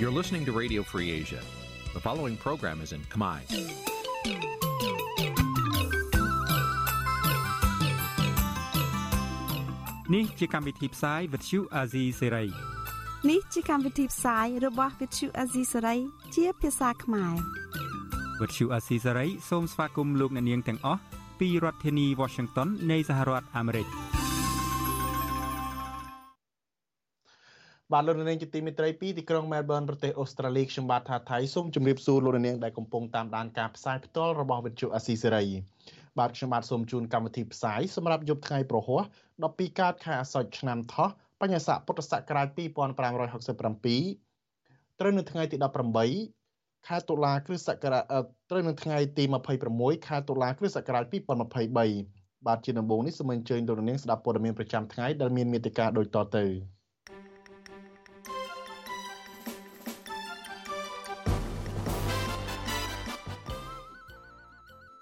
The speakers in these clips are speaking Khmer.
You're listening to Radio Free Asia. The following program is in Khmer. Nǐ chi càm bi tiệp xáy vệt chiu a zì sê ray នេះជាកម្មវិធីផ្សាយរបស់ Vithu Azisari ជាភាសាខ្មែរ វត្តឈូអាស៊ីសេរីសូមស្វាគមន៍លោកអ្នកនាងទាំងអស់ពីរដ្ឋធានី Washington នៃសហរដ្ឋអាមេរិក បាទលោកនាងជាទីមេត្រីពីទីក្រុង Melbourne ប្រទេសអូស្ត្រាលីខ្ញុំបាទថាថៃសូមជម្រាបសួរលោកនាងដែលកំពុងតាមដានការផ្សាយផ្ទាល់របស់វិទ្យុអាស៊ីសេរីបាទខ្ញុំបាទសូមជូនកម្មវិធីផ្សាយសម្រាប់យប់ថ្ងៃប្រហោះ12កើតខែអាសត់ឆ្នាំថោះបញ្ញស័កពុទ្ធសករាជ2567ត្រូវនៅថ្ងៃទី18ខែតុលាគ្រិស្តសករាជត្រូវនៅថ្ងៃទី26ខែតុលាគ្រិស្តសករាជ2023បាទជាដំបូងនេះសូមអញ្ជើញលោកនាងស្ដាប់ព័ត៌មានប្រចាំថ្ងៃដែលមានមេត្តាដូចតទៅ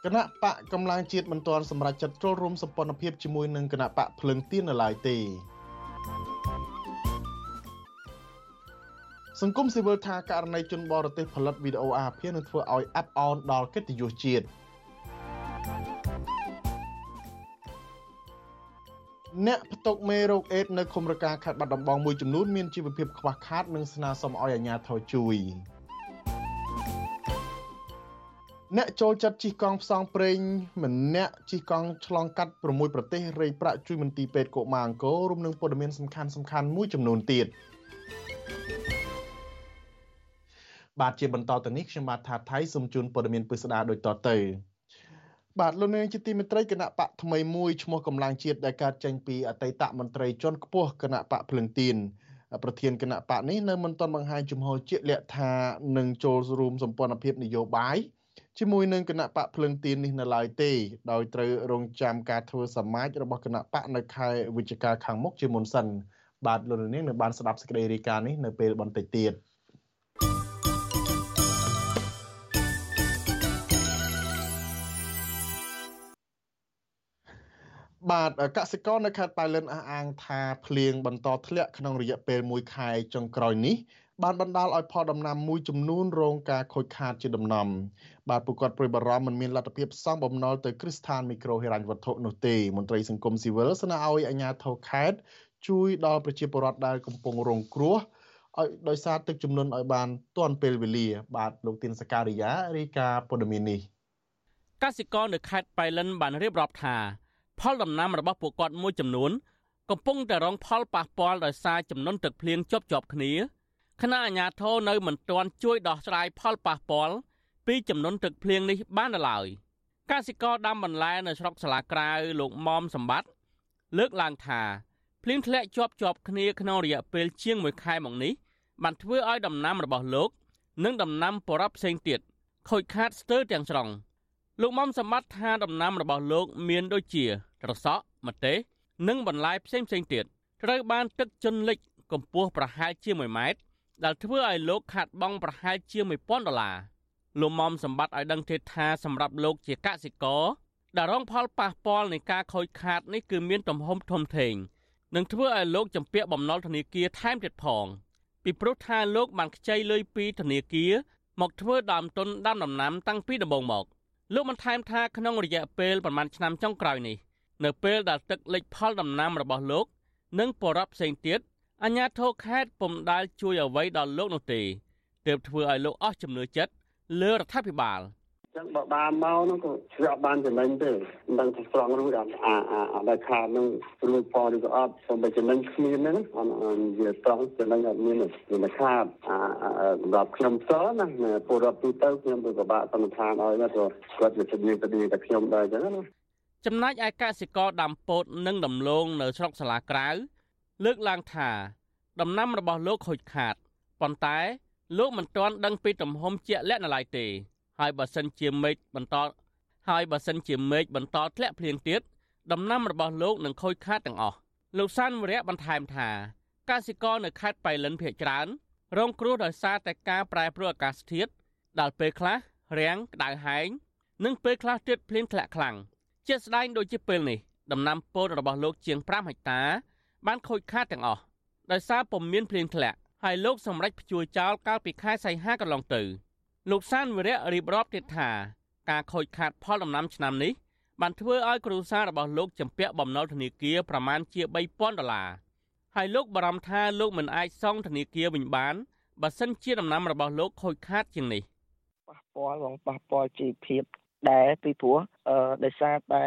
គណៈបកកម្លាំងជាតិមិនទាន់សម្រេចចិត្តចូលរួមសម្ព័ន្ធភាពជាមួយនឹងគណៈបកភ្លឹងទៀននៅឡើយទេសង្គមស៊ីវិលថាករណីជនបរទេសផលិតវីដេអូអាភាសនឹងធ្វើឲ្យអាប់អោនដល់កិត្តិយសជាតិអ្នកផ្ទុកមេរោគអេដនៅឃុំរកាខេត្តបាត់ដំបងមួយចំនួនមានជីវភាពខ្វះខាតនិងស្នើសុំឲ្យអាជ្ញាធរជួយ អ្នកចូលចិត្តជិះកង់ផ្សងព្រេងម្នាក់ជិះកង់ឆ្លងកាត់6ប្រទេសរៃប្រាក់ជួយមន្ទីរពេទ្យកុមារអង្គររួមនឹងព័ត៌មានសំខាន់សំខាន់មួយចំនួនទៀតបាទជាបន្តទៅនេះខ្ញុំបាទថាថៃសូមជូនព័ត៌មានពិស្ដារដូចតទៅបាទលោកនាងជាទីមេត្រីគណៈបកថ្មីមួយឈ្មោះកម្លាំងជាតិដែលកើតចេញពីអតីតមន្ត្រីជាន់ខ្ពស់គណៈបកភ្លឹងទៀនប្រធានគណៈបកនេះនៅមិនទាន់បង្ហាញជំហរជាក់លាក់ថានឹងចូលរួមសម្ព័ន្ធភាពនយោបាយ ជាមួយនឹងគណៈបកភ្លឹងទៀននេះនៅឡើយទេដោយត្រូវរងចាំការធ្វើសមាជរបស់គណៈបកនៅខែវិច្ឆិកាខាងមុខជាមុនសិនបាទលោកនាងនៅបានស្ដាប់សេចក្តីរាយការណ៍នេះនៅពេលបន្តិចទៀតបាទកសិករនៅខេត្តប៉ៃលិនអះអាងថាភ្លៀងបន្តធ្លាក់ក្នុងរយៈពេល1ខែចុងក្រោយនេះ បានបណ្ដាលឲ្យផលដំណាំមួយចំនួនរងការខូចខាតជាដំណំបាទពួកគាត់ព្រួយបារម្ភមិនមានលទ្ធភាពសងបំណុលទៅគ្រឹះស្ថានមីក្រូហិរញ្ញវត្ថុនោះទេមន្ត្រីសង្គមស៊ីវិលស្នើឲ្យអាជ្ញាធរខេត្តជួយដល់ប្រជាពលរដ្ឋដែលកំពុងរងគ្រោះឲ្យដោយសារទឹកជំនន់ឲ្យបានទាន់ពេលវេលា បាទលោកទីនសការីយ៉ារាយការណ៍ព័ត៌មាននេះកសិករនៅខេត្តបៃលិនបានរៀបរាប់ថាផលដំណាំរបស់ពួកគាត់មួយចំនួនកំពុងតែរងផលប៉ះពាល់ដោយសារចំនួនទឹកភ្លៀងជាប់ជាប់គ្នា គណៈអាជ្ញាធរនៅមិនទាន់ជួយដោះស្រាយផលប៉ះពាល់ពីចំនួនទឹកភ្លៀងនេះបានឡើយកសិករដាំបន្លែនៅស្រុកសាឡាក្រៅលោកមុំសម្បត្តិលើកឡើងថាភ្លៀងធ្លាក់ជាប់ជាប់គ្នាក្នុងរយៈពេលជាង1ខែមកនេះបានធ្វើឲ្យដំណាំរបស់លោក និងដំណាំបរិបផ្សេងទៀតខូចខាតស្ទើរទាំងស្រុងលោកមុំសម្បត្តិថាដំណាំរបស់លោក មានដូចជាត្រសក់ម្ទេសនិងបន្លែផ្សេងផ្សេងទៀតត្រូវបានទឹកជន់លិចកម្ពស់ប្រហែលជា1ម៉ែត្រ ដែលធ្វើឲ្យលោកខាត់បង់ប្រហែលជា1000ដុល្លារលោកមុំសម្បត្តិឲ្យដឹងទៀតថាសម្រាប់លោកជាកសិករដែលរងផលប៉ះពាល់នៃការខូចខាតនេះគឺមានទំហំធំធេងនឹងធ្វើឲ្យលោកចម្ពាក់បំណុលធនាគារថែមទៀតផងពីព្រោះថាលោកបានខ្ចីលុយពីធនាគារមកធ្វើដើមទុនដាំដំណាំតាំងពីដំបូងមក លោកបានថែមថាក្នុងរយៈពេលប្រមាណឆ្នាំចុងក្រោយនេះ នៅពេលដែលទឹកលិចផលដំណាំរបស់លោក និងបរិបផ្សេងទៀត អាញាធរខេត្តពុំដែលជួយអ្វីដល់លោកនោះទេទើបធ្វើឲ្យលោកអស់ជំនឿចិត្តលើរដ្ឋាភិបាលចឹងបើបានមកនោះក៏ស្រាប់បានចំណេញទេមិនដឹងថាស្រង់នោះដល់អាអាដែលខាតនោះរួចផលឬក៏អត់សូមតែចំណេញគ្មានហ្នឹងអត់និយាយត្រង់ចំណេញអត់មានវាខាតអាសម្រាប់ខ្ញុំផ្ទាល់ណាពលរដ្ឋទូទៅខ្ញុំទៅពិបាកសន្និដ្ឋានឲ្យណាព្រោះគាត់វាស្តៀងទៅតែខ្ញុំដែរចឹងណាចំណែកឯកសិករដាំពោតនិងដំឡូងនៅស្រុកសាឡាក្រៅ លើកឡើងថាដំណាំរបស់លោកខូចខាតប៉ុន្តែលោកមិនទាន់ដឹងពីទំហំជាក់លាក់នៅឡើយទេ ហើយបើសិនជាមេឃបន្តហើយបើសិនជាមេឃបន្តធ្លាក់ភ្លៀងទៀតដំណាំរបស់លោកនឹងខូចខាតទាំងអស់លោកសានវរៈបន្ថែមថាកសិករនៅខេត្តបៃលិនភ ieck ច្រើន រងគ្រោះដោយសារតែការប្រែប្រួលអាកាសធាតុដែលពេលខ្លះរាំងក្តៅហែងនិងពេលខ្លះទៀតភ្លៀងធ្លាក់ខ្លាំងជាស្ដែងដូចជាពេលនេះដំណាំពោតរបស់លោកជាង5ហិកតា បានខូចខាតទាំងអស់ដោយសារពុំមានភ្លៀងធ្លាក់ហើយលោកសម្រេចព្យួរចោលកាលពីខែសីហាកន្លងទៅលោកសានវិរៈរៀបរាប់ទៀតថាការខូចខាតផលដំណាំឆ្នាំនេះបានធ្វើឲ្យគ្រួសាររបស់លោកចំពាក់បំណុលធនាគារប្រមាណជា3000ដុល្លារហើយលោកបារម្ភថាលោកមិនអាចសងធនាគារវិញបានបើសិនជាដំណាំរបស់លោកខូចខាតជាងនេះប៉ះពាល់បងប៉ះពាល់ជីវភាពដែរពីព្រោះអឺដោយសារតែ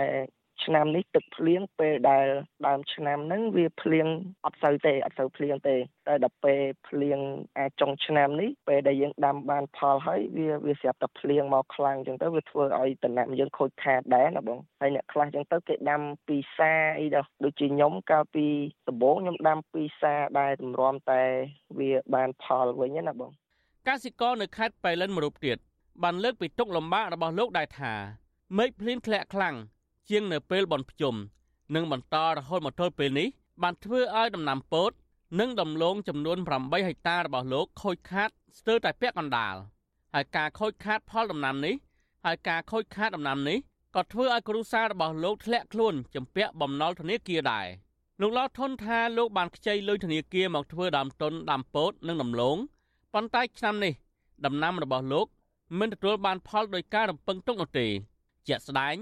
ឆ្នាំនេះទឹកភ្លៀងពេលដែលដើមឆ្នាំហ្នឹងវាភ្លៀងអត់សូវទេអត់សូវភ្លៀងទេតែដល់ពេលភ្លៀងអាចចុងឆ្នាំនេះពេលដែលយើងដាំបានផលហើយវាវាស្រាប់តែភ្លៀងមកខ្លាំងអញ្ចឹងទៅវាធ្វើឲ្យដំណាំយើងខូចខាតដែរណាបងហើយអ្នកខ្លះអញ្ចឹងទៅគេដាំពីសាអីដល់ដូចជាខ្ញុំកាលពីដំបូងខ្ញុំដាំពីសាដែរទម្រាំតែវាបានផលវិញណាបងកសិករនៅខេត្តបៃលិនមួយរូបទៀតបានលើកពីទុកលំបាករបស់លោកដែរថាមេឃភ្លៀងធ្លាក់ខ្លាំង ជាងនៅពេលបន់ភ្ជុំនិងបន្តរហូតមកទល់ពេលនេះបានធ្វើឲ្យដំណាំពោតនិងដំឡូងចំនួន8ហិកតារបស់លោកខូចខាតស្ទើរតែពាក់កណ្ដាលហើយការខូចខាតផលដំណាំនេះហើយការខូចខាតដំណាំនេះក៏ធ្វើឲ្យគ្រួសាររបស់លោកធ្លាក់ខ្លួនជំពាក់បំណុលធនាគារដែរលោកឡោធនថាលោកបានខ្ចីលុយធនាគារមកធ្វើដើមទុនដាំពោតនិងដំឡូងប៉ុន្តែឆ្នាំនេះដំណាំរបស់លោកមិនទទួលបានផលដោយការរំពឹងទុកនោះទេជាក់ស្ដែង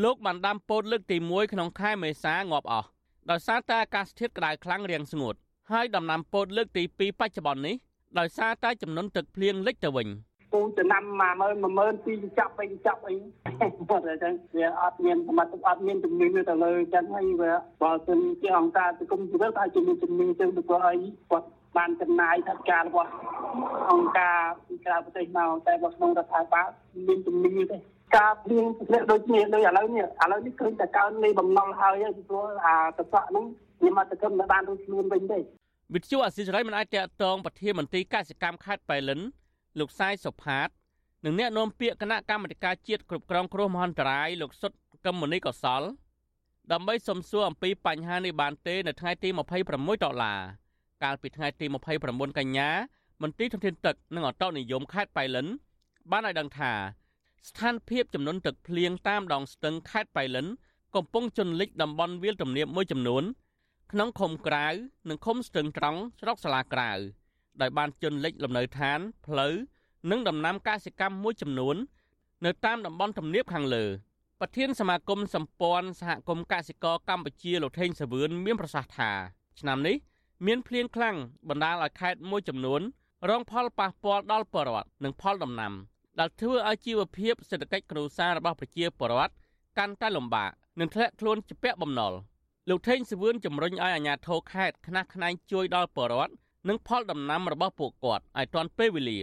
លោកបានដាំពោតលើកទី1ក្នុងខែមេសាងាប់អស់ដោយសារតែអាកាសធាតុក្តៅខ្លាំងរាំងស្ងួតហើយដំណាំពោតលើកទី2បច្ចុប្បន្ននេះដោយសារតែចំនួនទឹកភ្លៀងលិចទៅវិញពូចំណាំ10000 10000ពីចាប់អីចាប់អីគាត់អញ្ចឹងវាអត់មានសមត្ថភាពអត់មានជំនាញទៅលើអញ្ចឹងហើយវាបើសិនជាអង្គការសង្គមស៊ីវិលថាជាមានជំនាញទៅទៅអីគាត់បានចំណាយថវិការបស់អង្គការពីក្រៅប្រទេសមកតែបើក្នុងរដ្ឋាភិបាលមានជំនាញទេ ការព្រៀងធ្លាក់ដូចនេះដូចឥឡូវនេះឥឡូវនេះឃើញតែកើននៃបំណុលហើយពីព្រោះអាតសក់ហ្នឹងខ្ញុំអត់ទៅគិតមិនបានរួចខ្លួនវិញទេវិទ្យុអសិរ័យមិនអាចតកតងប្រធានមន្ត្រីកសិកម្មខេត្តបៃលិនលោកសាយសុផាតនិងអ្នកនាំពាក្យគណៈកម្មាធិការជាតិគ្រប់គ្រងគ្រោះមហន្តរាយលោកសុតកឹមមនីកសលដើម្បីសំសួរអំពីបញ្ហានេះបានទេនៅថ្ងៃទី26ដុល្លារកាលពីថ្ងៃទី29កញ្ញាមន្ត្រីធនធានទឹកនិងអតនិយមខេត្តបៃលិនបានឲ្យដឹងថា ស្ថានភាពចំនួនទឹកភ្លៀងតាមដងស្ទឹងខេត្តបៃលិន កំពុងជន់លិចតំបន់វាលទំនាបមួយចំនួន ក្នុងឃុំក្រៅនិងឃុំស្ទឹងត្រង់ស្រុកសាលាក្រៅដោយបានជន់លិចលំនៅឋានផ្លូវនិងដំណាំកសិកម្មមួយចំនួន នៅតាមតំបន់ទំនាបខាងលើប្រធានសមាគមសម្ព័ន្ធសហគមន៍កសិករកម្ពុជាលោកថេងសាវឿនមានប្រសាសន៍ថាឆ្នាំនេះមានភ្លៀងខ្លាំងបណ្ដាលឲ្យខេត្តមួយចំនួនរងផលប៉ះពាល់ដល់ប្រជាពលរដ្ឋនិងផលដំណាំ។ ដែលធ្វើឲ្យជីវភាពសេដ្ឋកិច្ចគ្រួសាររបស់ប្រជាពលរដ្ឋកាន់តែលំបាកនិងធ្លាក់ខ្លួនជាពាក់បំណុលលោកថេងសវឿនជំរុញឲ្យអាជ្ញាធរខេត្តខ្នះខ្នែងជួយដល់ពលរដ្ឋនិងផលដំណាំរបស់ពួកគាត់ឲ្យទាន់ពេលវេលា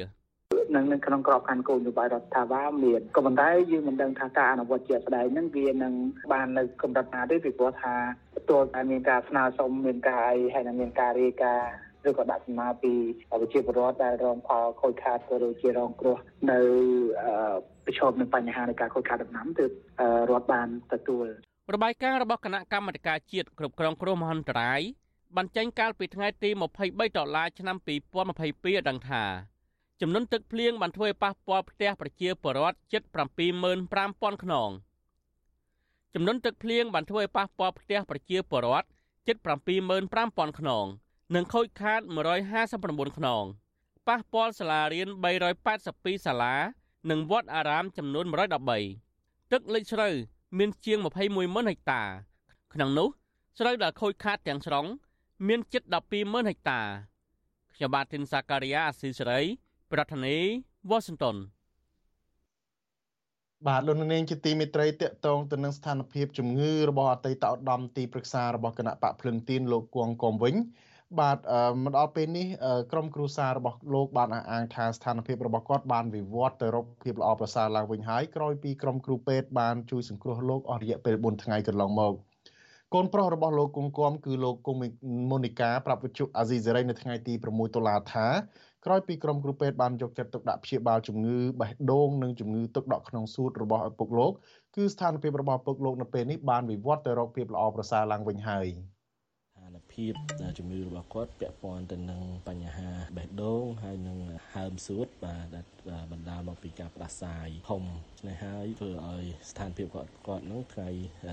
នឹងនៅក្នុងក្របខ័ណ្ឌគោលនយោបាយរដ្ឋាភិបាលមានក៏ប៉ុន្តែយើងមិនដឹងថាការអនុវត្តជាក់ស្ដែងហ្នឹងវានឹងបាននៅកម្រិតណាទេពីព្រោះថាទទួលតែមានការស្នើសុំមានការអីហើយនឹងមានការរាយការណ៍ ឬក៏ដាក់សំណើពីប្រជាពលរដ្ឋដែលរងផលខូចខាតក៏ដូចជារងគ្រោះនៅប្រឈមនឹងបញ្ហានៃការខូចខាតដំណាំទើបរដ្ឋបានទទួលរបាយការណ៍របស់គណៈកម្មាធិការជាតិគ្រប់គ្រងគ្រោះមហន្តរាយបានចេញកាលពីថ្ងៃទី23ដុល្លារឆ្នាំ2022ឲ្យដឹងថាចំនួនទឹកភ្លៀងបានធ្វើឲ្យប៉ះពាល់ផ្ទះប្រជាពលរដ្ឋជិត75000ខ្នងចំនួនទឹកភ្លៀងបានធ្វើឲ្យប៉ះពាល់ផ្ទះប្រជាពលរដ្ឋជិត75000ខ្នង និងខូចខាត159ខ្នងប៉ះពាល់សាលារៀន382សាលា និងវត្តអារាមចំនួន113ទឹកលិចជ្រៅមានជាង21ម៉ឺនហិកតា ក្នុងនោះស្រូវដែលខូចខាតទាំងស្រុង មានជិត12ម៉ឺនហិកតាខ្ញុំបាទធីនសាការីយ៉ាអស៊ីសេរី ប្រធានាធិបតី Washington បាទលោកនាងជាទីមេត្រីតកតងទៅនឹងស្ថានភាពជំងឺរបស់អតីតឧត្តមទីប្រឹក្សារបស់គណៈបកភ្លឹងទៀនលោកគង់កំវិញ បាទមកដល់ពេលនេះក្រុមគ្រួសាររបស់លោកបានអះអាងថាស្ថានភាពរបស់គាត់បានវិវត្តទៅរកភាពល្អប្រសើរឡើងវិញហើយក្រោយពីក្រុមគ្រូពេទ្យបានជួយសង្គ្រោះលោកអស់រយៈពេល4ថ្ងៃកន្លងមកកូនប្រុសរបស់លោកគង់គំគឺលោកគុំមូនីកាប្រាប់វិទ្យុអាស៊ីសេរីនៅថ្ងៃទី6តុលាថាក្រោយពីក្រុមគ្រូពេទ្យបានយកចិត្តទុកដាក់ព្យាបាលជំងឺបេះដូងនិងជំងឺទឹកដក់ក្នុងសួតរបស់ឪពុកលោកគឺស្ថានភាពរបស់ឪពុកលោកនៅពេលនេះបានវិវត្តទៅរកភាពល្អប្រសើរឡើងវិញហើយន ភាពជំងឺរបស់គាត់ពាក់ព័ន្ធទៅនឹងបញ្ហាបេះដូងហើយនឹងហើមសួតបាទដែលបណ្ដាលមកពីការផ្ដាសាយធំនេះហើយធ្វើឲ្យស្ថានភាពគាត់គាត់នឹងថ្ងៃ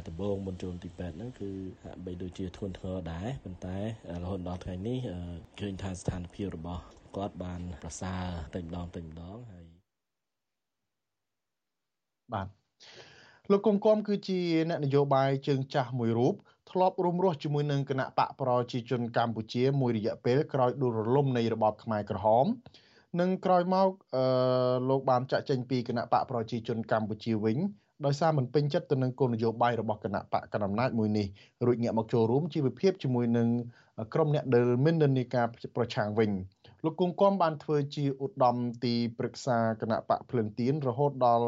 ដំបូងមុនចូលទីពេទ្យហ្នឹងគឺហាក់បីដូចជាធ្ងន់ធ្ងរដែរប៉ុន្តែរហូតដល់ថ្ងៃនេះឃើញថាស្ថានភាពរបស់គាត់បានប្រសើរតែម្ដងតែម្ដងហើយបាទលោកកុងគំគឺជាអ្នកនយោបាយជើងចាស់មួយរូប ធ្លាប់រួមរស់ជាមួយនឹងគណៈបកប្រជាជនកម្ពុជាមួយរយៈពេលក្រោយដួលរលំនៃរបបខ្មែរក្រហមនិងក្រោយមកអឺលោកបានចាក់ចេញពីគណៈបកប្រជាជនកម្ពុជាវិញដោយសារមិនពេញចិត្តទៅនឹងគោលនយោបាយរបស់គណៈបកកណ្ដាលអំណាចមួយនេះរួចងាកមកចូលរួមជីវភាពជាមួយនឹងក្រុមអ្នកដែលមាននិន្នាការប្រឆាំងវិញលោកគង្គគំបានធ្វើជាឧត្តមទីប្រឹក្សាគណៈបកភ្លឹងទៀនរហូតដល់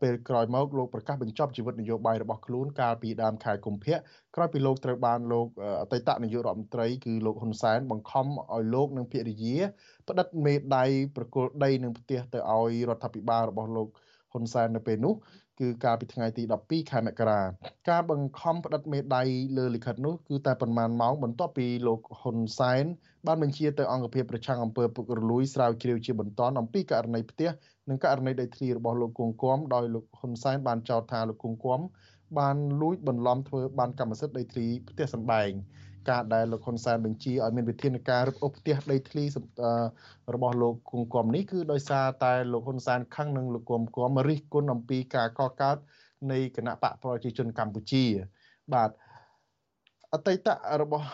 ពេលក្រោយមកលោកប្រកាសបញ្ចប់ជីវិតនយោបាយរបស់ខ្លួនកាលពីដើមខែកុម្ភៈក្រោយពីលោកត្រូវបានលោកអតីតនាយករដ្ឋមន្ត្រីគឺលោកហ៊ុនសែនបង្ខំឲ្យលោកនិងភរិយាផ្តិតមេដៃប្រគល់ដីនឹងផ្ទះទៅឲ្យរដ្ឋាភិបាលរបស់លោកហ៊ុនសែននៅពេលនោះ គឺកាលពីថ្ងៃទី12ខែមករាការបង្ខំផ្តិតមេដៃលើលិខិតនោះគឺតែប៉ុន្មានម៉ោងបន្ទាប់ពីលោកហ៊ុនសែនបានបញ្ជាទៅអង្គភាពប្រឆាំងអំពើពុករលួយស្រាវជ្រាវជាបន្តអំពីករណីផ្ទះនិងករណីដីធ្លីរបស់លោកគង្គគំដោយលោកហ៊ុនសែនបានចោទថាលោកគង្គគំបានលួចបន្លំធ្វើបានកម្មសិទ្ធិដីធ្លីផ្ទះសម្បែង ការដែលលោកហ៊ុនសែនបញ្ជាឲ្យមានវិធានការរឹបអូសផ្ទះដីធ្លីរបស់លោកគង្គគំនេះគឺដោយសារតែលោកហ៊ុនសែនខឹងនឹងលោកគង្គគំរិះគន់អំពីការកកើតនៃគណៈបកប្រជាជនកម្ពុជា បាទអតីតរបស់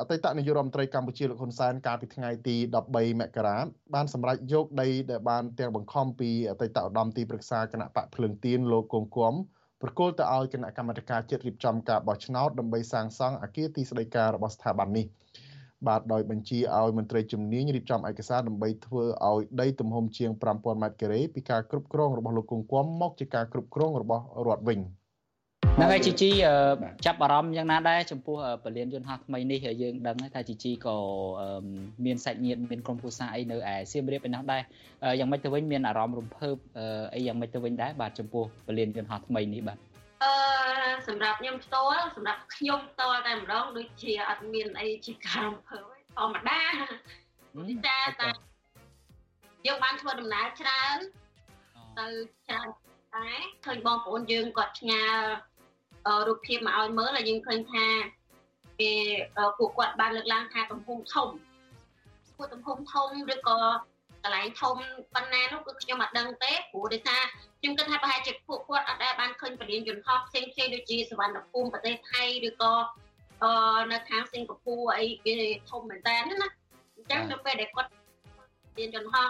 អតីតនាយករដ្ឋមន្ត្រីកម្ពុជាលោកហ៊ុនសែនកាលពីថ្ងៃទី13មករាបានសម្រេចយកដីដែលបានទាំងបង្ខំពីអតីតឧត្តមទីប្រឹក្សាគណៈបកភ្លើងទៀនលោកគង្គគំ ប្រគល់ទៅឲ្យគណៈកម្មាធិការជាតិរៀបចំការបោះឆ្នោតដើម្បីសាងសង់អគារទីស្តីការរបស់ស្ថាប័ននេះបាទដោយបញ្ជាឲ្យមន្ត្រីជំនាញរៀបចំឯកសារដើម្បីធ្វើឲ្យដីទំហំជាង5000ម៉ែត្រការ៉េពីការគ្រប់គ្រងរបស់លោកគង្គគំមកជាការគ្រប់គ្រងរបស់រដ្ឋវិញ។ ហ្នឹងហើយជីជីចាប់អារម្មណ៍យ៉ាងណាដែរចំពោះពលានយន្តហោះថ្មីនេះយើងដឹងថាជីជីក៏មានសាច់ញាតិមានក្រុមគ្រួសារអីនៅឯសៀមរាបឯនោះដែរយ៉ាងម៉េចទៅវិញមានអារម្មណ៍រំភើបអីយ៉ាងម៉េចទៅវិញដែរបាទចំពោះពលានយន្តហោះថ្មីនេះបាទអឺសម្រាប់ខ្ញុំផ្ទាល់សម្រាប់ខ្ញុំផ្ទាល់តែម្ដងដូចជាអត់មានអីជាការរំភើបធម្មតាតែតែយើងបានធ្វើដំណើរច្រើនទៅច្រើនតែឃើញបងប្អូនយើងគាត់ផ្ញើ រូបភាពមកឲ្យមើលហើយយើងឃើញថាគេពួកគាត់បានលើកឡើងថាទំហំធំពួកទំហំធំឬក៏កន្លែងធំប៉ុណ្ណានោះគឺខ្ញុំអត់ដឹងទេព្រោះដោយសារខ្ញុំគិតថាប្រហែលជាពួកគាត់អត់ដែលបានឃើញពលានយន្តហោះផ្សេងផ្សេងដូចជាសវណ្ណភូមិប្រទេសថៃឬក៏អឺនៅខាងសិង្ហបុរីអីគេធំមែនតើណាអញ្ចឹងនៅពេលដែលគាត់ពលានយន្តហោះ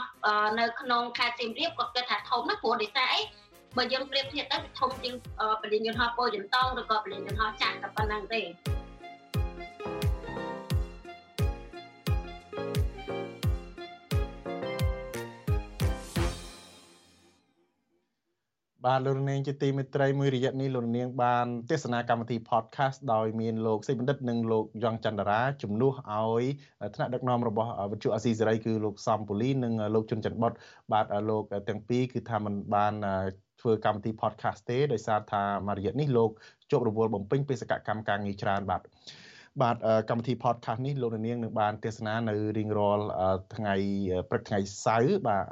នៅក្នុងខេត្តសៀមរាបគាត់គិតថាធំណាស់ព្រោះដោយសារអី បើយើងប្រៀបធៀបទៅវាធំជាងពលានយន្តហោះពោធិ៍យន្តងឬក៏ពលានយន្តហោះចាក់តែប៉ុណ្ណឹងទេបាទលោកនាងជាទីមេត្រីមួយរយៈនេះលោកនាងបានទេសនាកម្មវិធី podcast ដោយមានលោកសេបណ្ឌិតនិងលោកយ៉ងច័ន្ទរាជំនួសឲ្យថ្នាក់ដឹកនាំរបស់វិទ្យុអាស៊ីសេរីគឺលោកសំពូលីនិងលោកជុនច័ន្ទបុតបាទលោកទាំងពីរគឺថាมันបាន ធ្វើកម្មវិធី podcast ទេដោយសារថាមួយរយៈនេះលោកជាប់រវល់បំពេញបេសកកម្មការងារច្រើនបាទបាទកម្មវិធី podcast នេះលោកនាងនឹងបានទេសនានៅរៀងរាល់ថ្ងៃព្រឹកថ្ងៃសៅរ៍បាទ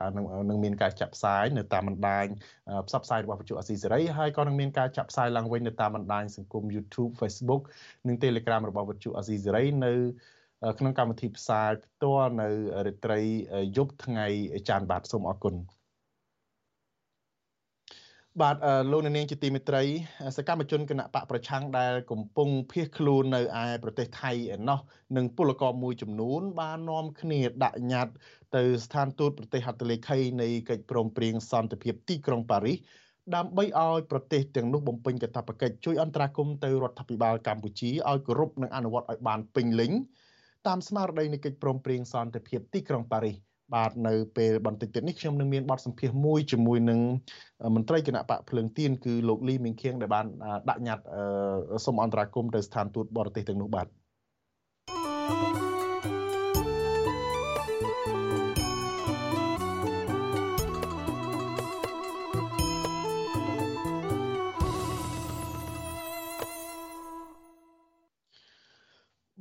នឹងមានការចាក់ផ្សាយនៅតាមបណ្ដាញផ្សព្វផ្សាយរបស់វិទ្យុអស៊ីសេរីហើយក៏នឹងមានការចាក់ផ្សាយឡើងវិញនៅតាមបណ្ដាញសង្គម YouTube Facebook និង Telegram របស់វិទ្យុអស៊ីសេរីនៅក្នុងកម្មវិធីផ្សាយផ្ទាល់នៅរាត្រីយប់ថ្ងៃច័ន្ទបាទសូមអរគុណ បាទលោកនាងជាទីមេត្រីសកម្មជនគណៈបកប្រឆាំងដែលកំពុងភៀសខ្លួននៅឯប្រទេសថៃឯណោះនិងពលករមួយចំនួន បាននាំគ្នាដាក់ញត្តិទៅស្ថានទូតប្រទេសហត្ថលេខីនៃកិច្ចព្រមព្រៀងសន្តិភាពទីក្រុងប៉ារីសដើម្បីឲ្យប្រទេសទាំងនោះបំពេញកាតព្វកិច្ចជួយអន្តរាគមន៍ទៅរដ្ឋាភិបាលកម្ពុជាឲ្យគោរពនិងអនុវត្តឲ្យបានពេញលេញតាមស្មារតីនៃកិច្ចព្រមព្រៀងសន្តិភាពទីក្រុងប៉ារីស បាទនៅពេលបន្តិចទៀតនេះខ្ញុំនឹងមានបទសម្ភាសន៍មួយជាមួយនឹងមន្ត្រីគណៈបកភ្លើងទៀនគឺលោកលីមីងខៀងដែលបានដាក់ញត្តិសូមអន្តរាគមន៍ទៅស្ថានទូតបរទេសទាំងនោះបាទប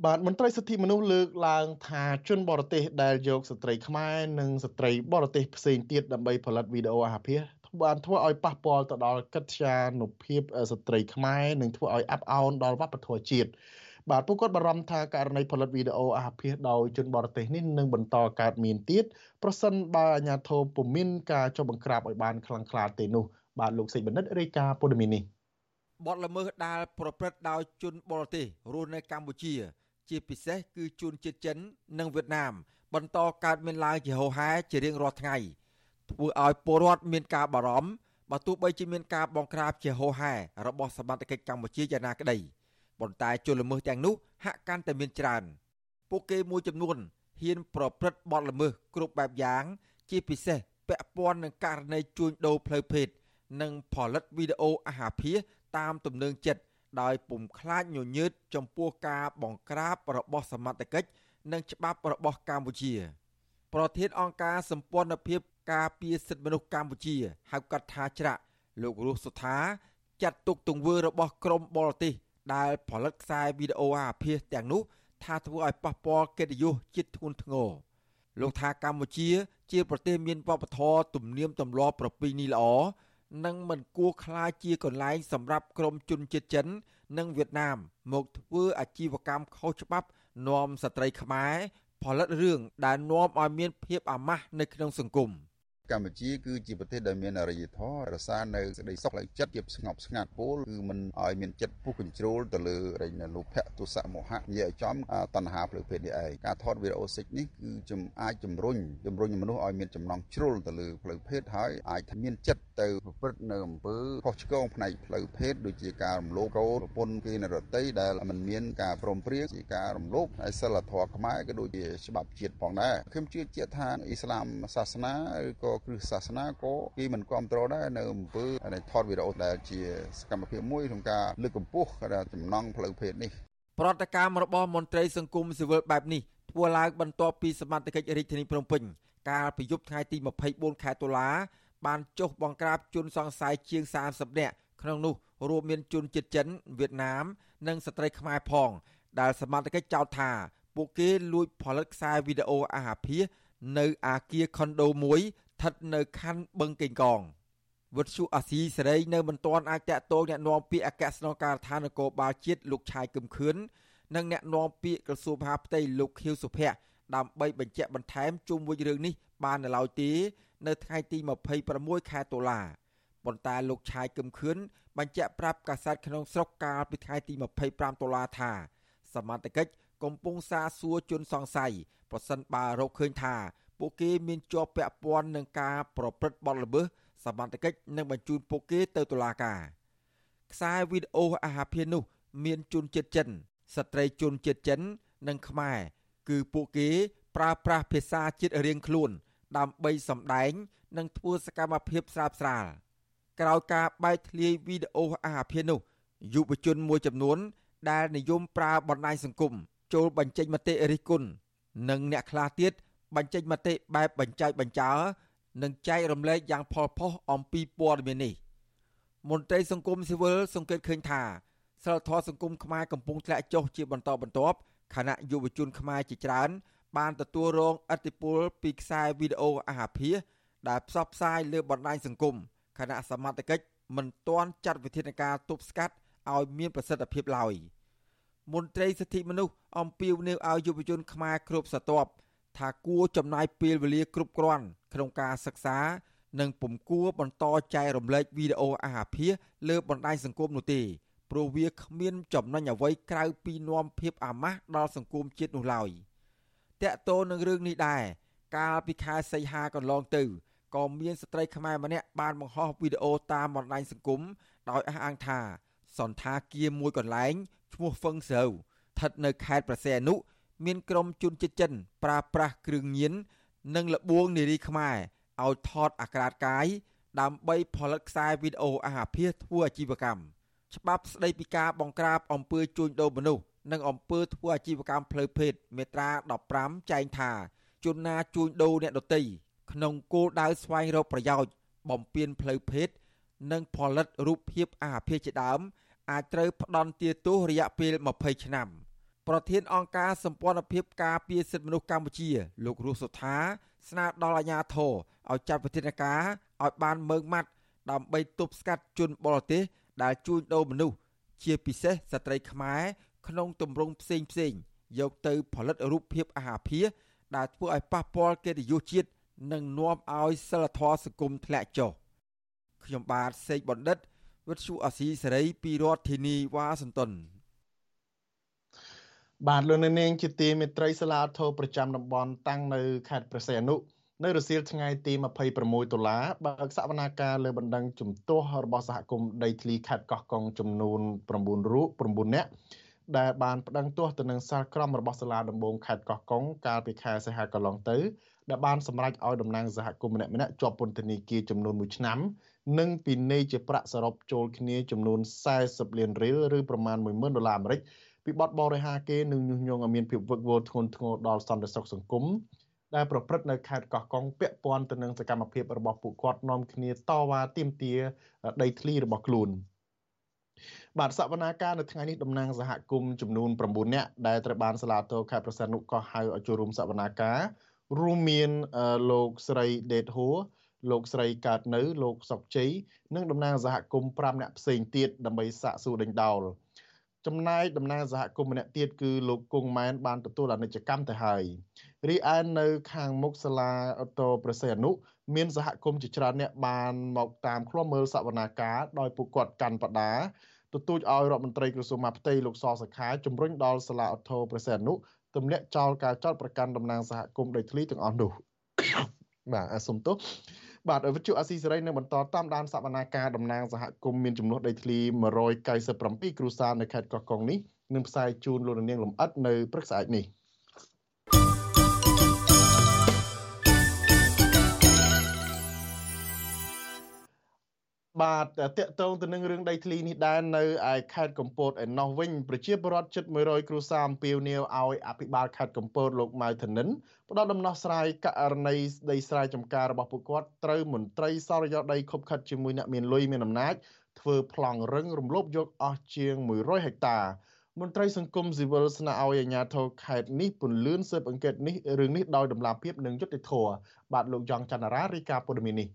បាទមន្ត្រីសិទ្ធិមនុស្សលើកឡើងថាជនបរទេសដែលយកស្ត្រីខ្មែរនិងស្ត្រីបរទេសផ្សេងទៀតដើម្បីផលិតវីដេអូអាហារបានធ្វើឲ្យប៉ះពាល់ទៅដល់កិត្យានុភាពស្ត្រីខ្មែរនិងធ្វើឲ្យអាប់អោនដល់វប្បធម៌ជាតិបាទពួកគាត់បារម្ភថាករណីផលិតវីដេអូអាភិសដោយជនបរទេសនេះនឹងបន្តកើតមានទៀតប្រសិនបើអាជ្ញាធរពុំមានការចុះបង្ក្រាបឲ្យបានខ្លាំងក្លាទេនោះបាទលោកសេចបណ្ឌិតរាយការណ៍ព័ត៌មាននេះបទល្មើសដែលប្រព្រឹត្តដោយជនបរទេសរស់នៅកម្ពុជា ជាពិសេសគឺជនជាតិចិន និងវៀតណាម បន្តកើតមានឡើងជាហូរហែជារៀងរាល់ថ្ងៃធ្វើឲ្យពលរដ្ឋមានការបារម្ភបើទោះបីជាមានការបង្ក្រាបជាហូរហែរបស់សមត្ថកិច្ចកម្ពុជាយ៉ាងណាក្តីប៉ុន្តែជនល្មើសទាំងនោះហាក់កាន់តែមានច្រើន ពួកគេមួយចំនួនហ៊ានប្រព្រឹត្តបទល្មើសគ្រប់បែបយ៉ាង ជាពិសេសពាក់ព័ន្ធនឹងករណីជួញដូរផ្លូវភេទនិងផលិតវីដេអូអាហារភាសតាមទំនើងចិត្ត ដោយពុំខ្លាចញញើតចំពោះការបង្ក្រាបរបស់សមត្ថកិច្ចនិងច្បាប់របស់កម្ពុជា ប្រធានអង្គការសម្ព័ន្ធភាពការពារសិទ្ធិមនុស្សកម្ពុជាហៅកាត់ថាច្រាក់លោករស់សុថាចាត់ទុកទង្វើរបស់ក្រមបរទេសដែលផលិតខ្សែវីដេអូអាភាសទាំងនោះថាធ្វើឲ្យប៉ះពាល់កិត្តិយសជាតិធ្ងន់ធ្ងរលោកថាកម្ពុជា ជាប្រទេសមានវប្បធម៌ទំនៀមទម្លាប់ប្រពៃណីល្អ និងមិនគួរខ្លាចជាកន្លែងសម្រាប់ក្រុមជនជាតិចិន និងវៀតណាម មកធ្វើអាជីវកម្មខុសច្បាប់នាំស្ត្រីខ្មែរផលិតរឿងដែលនាំឲ្យមានភាពអាម៉ាស់នៅក្នុងសង្គម។កម្ពុជាគឺជាប្រទេសដែលមានអរិយធម៌រក្សានៅសេចក្តីសុខផ្លូវចិត្តជាស្ងប់ស្ងាត់ពលគឺមិនឲ្យមានចិត្តពុះកញ្ជ្រោលទៅលើរញលោភៈទុសៈមោហៈនិយាយឲ្យចំតណ្ហាផ្លូវភេទនេះឯងការថតវីដេអូសិចនេះគឺជំអាចជំរុញជំរុញមនុស្សឲ្យមានចំណង់ជ្រុលទៅលើផ្លូវភេទហើយអាចមានចិត្ត ទៅប្រព្រឹត្តនៅអំពើខុសឆ្គងផ្នែកផ្លូវភេទដូចជាការរំលោភកោប្រពន្ធគេនរតីដែលមិនមានការព្រមព្រៀងជាការរំលោភហើយសិលធម៌ខ្មែរក៏ដូចជាច្បាប់ជាតិផងដែរខ្ញុំជឿជាក់ថាអ៊ីស្លាមសាសនាឬក៏គ្រឹះសាសនាក៏គេមិនគ្រប់គ្រងដែរនៅអំពើនៃថតវីដេអូដែលជាសកម្មភាពមួយក្នុងការលើកកម្ពស់ចំណងផ្លូវភេទនេះប្រតិកម្មរបស់មន្ត្រីសង្គមស៊ីវិលបែបនេះធ្វើឡើងបន្ទាប់ពីសមត្ថកិច្ចរាជធានីភ្នំពេញកាលពីយប់ថ្ងៃទី24ខែតុលា បានចុះបង្ក្រាបជនសង្ស័យជាង30នាក់ក្នុងនោះរួមមានជនជាតិចិនវៀតណាម និងស្ត្រីខ្មែរផង ដែលសមត្ថកិច្ចចោទថា ពួកគេលួចផលិតខ្សែវីដេអូអាហារភាសនៅអាគារខុនដូមួយស្ថិតនៅខណ្ឌបឹងកេងកងវត្តជូអាស៊ីសេរីនៅមិនទាន់អាចតាក់ទងអ្នកនាំពាក្យអគ្គស្នងការដ្ឋាននគរបាលជាតិលោកឆាយកឹមខឿននិងអ្នកនាំពាក្យក្រសួងមហាផ្ទៃលោកខៀវសុភ័ក្រដើម្បីបញ្ជាក់បន្ថែមជុំវិញរឿងនេះបាននៅឡើយទេ នៅថ្ងៃទី26ខែតុលាប៉ុន្តែលោកឆាយកឹមខឿនបញ្ជាក់ប្រាប់កាសែតក្នុងស្រុកកាលពីថ្ងៃទី25តុលាថាសមត្ថកិច្ចកំពុងសាសួរជនសង្ស័យប្រសិនបើរកឃើញថាពួកគេមានជាប់ពាក់ព័ន្ធនឹងការប្រព្រឹត្តបទល្មើសសមត្ថកិច្ចនឹងបញ្ជូនពួកគេទៅតុលាការខ្សែវីដេអូអាហារភាននោះ មានជនជាតិចិន ស្ត្រីជនជាតិចិន និងខ្មែរគឺពួកគេប្រើប្រាស់ភាសាជាតិរៀងខ្លួន ដើម្បីសម្ដែង និងធ្វើសកម្មភាពស្រាបស្រាលក្រោយការបែកធ្លាយវីដេអូអាហារភាននោះយុវជនមួយចំនួន ដែលនិយមប្រើបណ្ដាញសង្គមចូលបញ្ចេញមតិរិះគន់និងអ្នកខ្លះទៀតបញ្ចេញមតិបែបបញ្ចែកបញ្ចើនិងចែករំលែកយ៉ាងផលផុសអំពីព័ត៌មាននេះមន្ត្រីសង្គមស៊ីវិលសង្កេតឃើញថាសិលធម៌សង្គមខ្មែរកំពុងធ្លាក់ចុះជាបន្តបន្ទាប់ខណៈយុវជនខ្មែរជាច្រើន បានទទួលរងឥទ្ធិពលពីខ្សែវីដេអូអាហារភាសដែលផ្សព្វផ្សាយលើបណ្ដាញសង្គមខណៈសមត្ថកិច្ចមិនទាន់ចាត់វិធានការទប់ស្កាត់ឲ្យមានប្រសិទ្ធភាពឡើយមន្ត្រីសិទ្ធិមនុស្សអំពាវនាវឲ្យយុវជនខ្មែរគ្រប់ស្រទាប់ថាគួរចំណាយពេលវេលាគ្រប់គ្រាន់ក្នុងការសិក្សានិងពុំគួរបន្តចែករំលែកវីដេអូអាហារភាសលើបណ្ដាញសង្គមនោះទេព្រោះវាគ្មានចំណេញអ្វីក្រៅពីនាំភាពអាម៉ាស់ដល់សង្គមជាតិនោះឡើយ តកតោនឹងរឿងនេះដែរកាលពីខែសីហាកន្លងទៅក៏មានស្ត្រីខ្មែរម្នាក់បានបង្ហោះវីដេអូតាមបណ្ដាញសង្គមដោយអះអាងថា សន្តាគារមួយកន្លែងឈ្មោះហ្វឹងសើស្ថិតនៅខេត្តប្រសែនុមានក្រុមជនជាតិចិនប្រើប្រាស់គ្រឿងញៀននិងលបួងនារីខ្មែរឲ្យថតអាក្រាតកាយដើម្បីផលិតខ្សែវីដេអូអាហារភាសធ្វើអាជីវកម្មច្បាប់ស្តីពីការបង្ក្រាបអំពើជួញដូរមនុស្ស និងអំពើធ្វើអាជីវកម្មផ្លូវភេទមេត្រា15ចែងថាជនណាជួញដូរអ្នកដទៃក្នុងគោលដៅស្វែងរកប្រយោជន៍បំពេញផ្លូវភេទនិងផលិតរូបភាពអាហារភាសជាដើមអាចត្រូវផ្ដន់ទាទោសរយៈពេល20ឆ្នាំប្រធានអង្គការសម្ព័ន្ធភាពការពារសិទ្ធិមនុស្សកម្ពុជា លោករស់សុថា ស្នើដល់អាជ្ញាធរឲ្យចាត់វិធានការឲ្យបានម៉ឺងម៉ាត់ដើម្បីទប់ស្កាត់ជនបរទេសដែលជួញដូរមនុស្សជាពិសេសស្ត្រីខ្មែរ ក្នុងទម្រង់ផ្សេងផ្សេងយកទៅផលិតរូបភាពអាហារភាដែលធ្វើឲ្យប៉ះពាល់កិត្តិយសជាតិនិងនាំឲ្យសិលធម៌សង្គមធ្លាក់ចុះខ្ញុំបាទសេកបណ្ឌិតវិទ្យុអស៊ីសេរីពីរដ្ឋធានីវ៉ាស៊ីនតោនបាទលោកនាងជាទីមេត្រីសាលាធរប្រចាំតំបន់តាំងនៅខេត្តព្រះសីហនុនៅរសៀលថ្ងៃទី26តុលាបើកសវនាការលើបណ្ដឹងជំទាស់របស់សហគមន៍ដីធ្លីខេត្តកោះកុងចំនួន9រូប9នាក់ ដែលបានប្តឹងទាស់ទៅនឹងសាលក្រមរបស់សាលាដំបងខេត្តកោះកុងកាលពីខែសីហាកន្លងទៅដែលបានសម្រេចឲ្យតំណាងសហគមន៍ម្នាក់ម្នាក់ជាប់ពន្ធនាគារចំនួន1ឆ្នាំ និងពិន័យជាប្រាក់សរុបចូលគ្នាចំនួន40លានរៀលឬប្រមាណ10000ដុល្លារអាមេរិកពីបទបរិហាគេនិងញុះញង់ឲ្យមានភាពវឹកវរធ្ងន់ធ្ងរដល់សន្តិសុខសង្គមដែលប្រព្រឹត្តនៅខេត្តកោះកុងពាក់ព័ន្ធទៅនឹងសកម្មភាពរបស់ពួកគាត់នាំគ្នាតវ៉ាទាមទារដីធ្លីរបស់ខ្លួន បាទសវនាការនៅថ្ងៃនេះតំណាងសហគមន៍ចំនួន9នាក់ដែលត្រូវបានសាលាតោខេត្តប្រសិទ្ធនុក៏ហៅឲ្យចូលរួមសវនាការរួមមានលោកស្រីដេតហួរលោកស្រីកើតនៅ លោកសុកជ័យនិងតំណាងសហគមន៍5នាក់ផ្សេងទៀតដើម្បីសាកសួរដេញដោលចំណែកតំណាងសហគមន៍ម្នាក់ទៀតគឺលោកគង់ម៉ែនបានទទួលអនិច្ចកម្មទៅហើយរីឯនៅខាងមុខសាលាអូតូប្រសេអនុ មានសហគមន៍ជាច្រើនអ្នកបានមកតាមឃ្លាំមើលសវនាការដោយពួកគាត់កាន់បដាទទូចឲ្យរដ្ឋមន្ត្រីក្រសួងមហាផ្ទៃលោកសសខាជំរុញដល់សាលាអូតូប្រសេអនុទម្លាក់ចោលការចោតប្រកាន់តំណាងសហគមន៍ដីធ្លីទាំងអស់នោះបាទសូមទោសបាទវិទ្យុអាស៊ីសេរីនឹងបន្តតាមដានសវនាការតំណាងសហគមន៍មានចំនួនដីធ្លី197គ្រួសារនៅខេត្តកោះកុងនេះនឹងផ្សាយជូនលោកនាងលំអិតនៅព្រឹកស្អែកនេះ បាទតកតងទៅនឹងរឿងដីធ្លីនេះដែរនៅឯខេត្តកំពតឯណោះវិញប្រជាពលរដ្ឋជិត100គ្រួសារអំពាវនាវឲ្យអភិបាលខេត្តកំពតលោកម៉ៅធនិនផ្ដល់ដំណោះស្រាយករណីដីស្រែចម្ការរបស់ពួកគាត់ត្រូវមន្ត្រីសរយោដីខົບខិតជាមួយអ្នកមានលុយមានអំណាចធ្វើប្លង់រឹងរំលោភយកអស់ជាង100ហិកតាមន្ត្រីសង្គមស៊ីវិលស្នើឲ្យអាជ្ញាធរខេត្តនេះពន្លឿនស៊ើបអង្កេតនេះរឿងនេះដោយដំណាភាពនិងយុត្តិធម៌បាទលោកយ៉ងច័ន្ទរារាយការណ៍ព័ត៌មាននេះ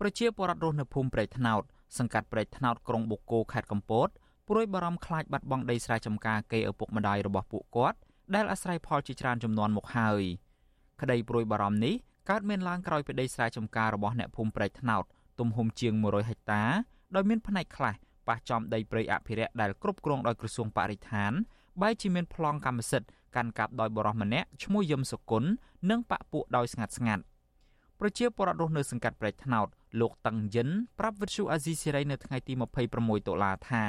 ប្រជាពលរដ្ឋរស់នៅភូមិព្រែកថ្នោតសង្កាត់ព្រែកថ្នោតក្រុងបូកគោខេត្តកំពតព្រួយបារម្ភខ្លាចបាត់បង់ដីស្រែចម្ការគេឪពុកម្ដាយរបស់ពួកគាត់ដែលអាស្រ័យផលជាច្រើនចំនួនមកហើយក្តីព្រួយបារម្ភនេះកើតមានឡើងក្រោយពីដីស្រែចម្ការរបស់អ្នកភូមិព្រែកថ្នោតទំហំជាង100ហិកតាដោយមានផ្នែកខ្លះប៉ះចំដីព្រៃអភិរក្សដែលគ្រប់គ្រងដោយក្រសួងបរិស្ថានបែរជាមានប្លង់កម្មសិទ្ធិកាន់កាប់ដោយបរិសម្នាក់ឈ្មោះយឹមសុគន្ធនិងបាក់ពួកដោយស្ងាត់ស្ងាត់ប្រជាពលរដ្ឋរស់នៅសង្កាត់ព្រែកថ្នោត លោកតឹងយិនប្រាប់វិទ្យុអាស៊ីសេរីនៅថ្ងៃទី26តុលាថា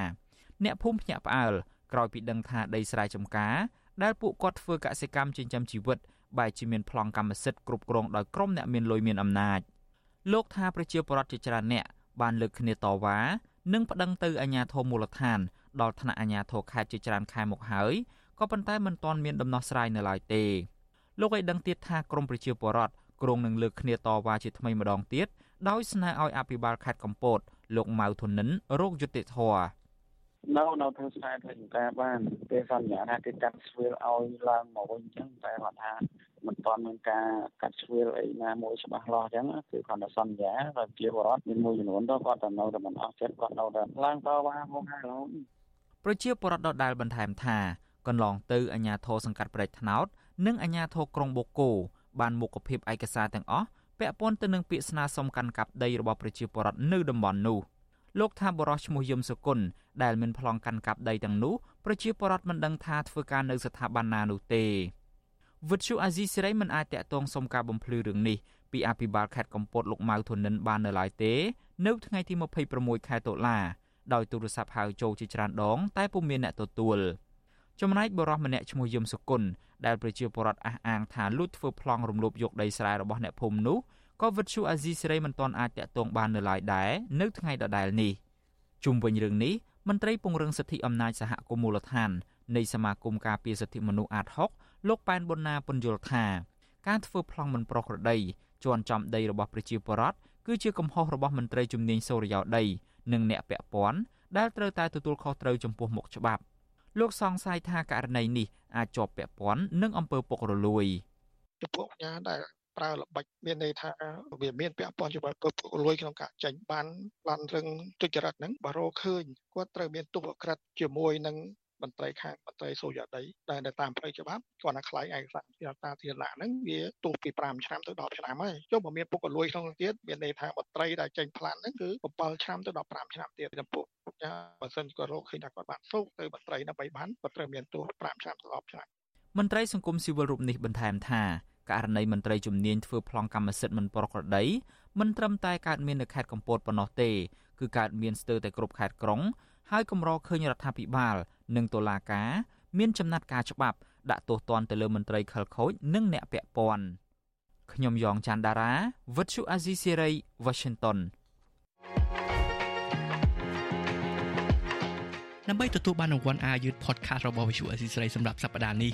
អ្នកភូមិភ្ញាក់ផ្អើលក្រោយពីដឹងថាដីស្រែចម្ការដែលពួកគាត់ធ្វើកសិកម្មចិញ្ចឹមជីវិតបែរជាមានប្លង់កម្មសិទ្ធិគ្រប់គ្រងដោយក្រុមអ្នកមានលុយមានអំណាចលោកថាប្រជាពលរដ្ឋជាច្រើនអ្នកបានលើកគ្នាតវ៉ានិងប្តឹងទៅអាជ្ញាធរមូលដ្ឋានដល់ថ្នាក់អាជ្ញាធរខេត្តជាច្រើនខែមកហើយក៏ប៉ុន្តែមិនទាន់មានដំណោះស្រាយនៅឡើយទេលោកឲ្យដឹងទៀតថាក្រមប្រជាពលរដ្ឋក្រុងនឹងលើកគ្នាតវ៉ាជាថ្មីម្ដងទៀត ដោយស្នើឲ្យអភិបាលខេត្តកំពតលោកម៉ៅធនិនរោគយុតិធធនៅនៅធ្វើស្នេហ៍ធ្វើការបានពេលសន្យាថាគេកាត់ស្វៀលឲ្យឡើងមកវិញអញ្ចឹងតែគាត់ថាមិនទាន់មានការកាត់ស្វៀលអីណាមួយច្បាស់លាស់អញ្ចឹងគឺគាត់តែសន្យាហើយជាបរដ្ឋមានមួយចំនួនទៅគាត់តែនៅតែមិនអស់ចិត្តគាត់នៅតែឡើងតវ៉ាមកហើយរហូតប្រជាពលរដ្ឋដដែលបន្ថែមថាកន្លងទៅអាជ្ញាធរសង្កាត់ព្រែកថ្នោត និងអាជ្ញាធរក្រុងបូកគោបានមុខភាពឯកសារទាំងអស់ ពាក់ព័ន្ធទៅនឹងពាក្យស្នើសុំកាន់កាប់ដីរបស់ប្រជាពលរដ្ឋនៅតំបន់នោះលោកថាបរោះឈ្មោះយឹមសុគន្ធដែលមានប្លង់កាន់កាប់ដីទាំងនោះប្រជាពលរដ្ឋមិនដឹងថាធ្វើការនៅស្ថាប័នណានោះទេវិទ្យុអាស៊ីសេរីមិនអាចតាក់ទងសុំការបំភ្លឺរឿងនេះពីអភិបាលខេត្តកំពតលោកម៉ៅធនិនបាននៅឡើយទេ នៅថ្ងៃទី26ខែតុលាដោយទូរស័ព្ទហៅចូលជាច្រើនដង តែពុំមានអ្នកទទួល ចំណែកបរិសម្នាក់ឈ្មោះយឹមសុគន្ធដែលប្រជាពលរដ្ឋអះអាងថាលួចធ្វើប្លង់រំលោភយកដីស្រែរបស់អ្នកភូមិនោះក៏វិទ្យុអាស៊ីសេរីមិនទាន់អាចតាក់ទងបាននៅឡើយដែរនៅថ្ងៃដដែលនេះជុំវិញរឿងនេះមន្ត្រីពង្រឹងសិទ្ធិអំណាចសហគមន៍មូលដ្ឋាននៃសមាគមការពារសិទ្ធិមនុស្សអាត6លោកប៉ែនប៊ុនណាពន្យល់ថាការធ្វើប្លង់មិនប្រក្រតីជន់ចំដីរបស់ប្រជាពលរដ្ឋគឺជាកំហុសរបស់មន្ត្រីជំនាញសូរិយោដីនិងអ្នកពាក់ព័ន្ធដែលត្រូវតែទទួលខុសត្រូវចំពោះមុខច្បាប់ លោកសង្ស័យថាករណីនេះអាចជាប់ពាក់ព័ន្ធនឹងអំពើពុករលួយចំពោះអាញាដែលប្រើល្បិចមានន័យថាវាមានពាក់ព័ន្ធជាមួយពុករលួយក្នុងការចាញ់បានបានរឿងទុច្ចរិតហ្នឹងបើរកឃើញគាត់ត្រូវមានទុបក្រិតជាមួយនឹង មន្ត្រីខាងមន្ត្រីសូយ៉ាដីដែលតាមផ្លូវច្បាប់គាត់ណាខ្លាយឯកសារជាតាធារណៈហ្នឹងវាទោសពី5ឆ្នាំទៅ10ឆ្នាំហើយចុះបើមានពុករលួយក្នុងនោះទៀតមានន័យថាមន្ត្រីដែលចេញផ្លានហ្នឹងគឺ7ឆ្នាំទៅ15ឆ្នាំទៀតចំពោះចាបើសិនគាត់រកឃើញថាគាត់បានសោកទៅមន្ត្រីដើម្បីបានគាត់ត្រូវមានទោស5ឆ្នាំទៅ10ឆ្នាំមន្ត្រីសង្គមស៊ីវិលរូបនេះបន្ថែមថាករណីមន្ត្រីជំនាញធ្វើប្លង់កម្មសិទ្ធិមិនប្រក្រតីមិនត្រឹមតែកើតមាននៅខេត្តកំពតប៉ុណ្ណោះទេគឺកើតមានស្ទើរតែគ្រប់ខេត្តក្រុង ហើយកម្រឃើញរដ្ឋាភិបាល និងតុលាការមានចំណាត់ការច្បាប់ដាក់ទោសទណ្ឌទៅលើមន្ត្រីខលខូចនិងអ្នកពាក់ព័ន្ធខ្ញុំយ៉ងច័ន្ទដារាវិទ្យុអាស៊ីសេរី Washington ដើម្បីទទួលបានរង្វាន់អាយុធ podcast របស់ Visual Assisray សម្រាប់សប្តាហ៍នេះ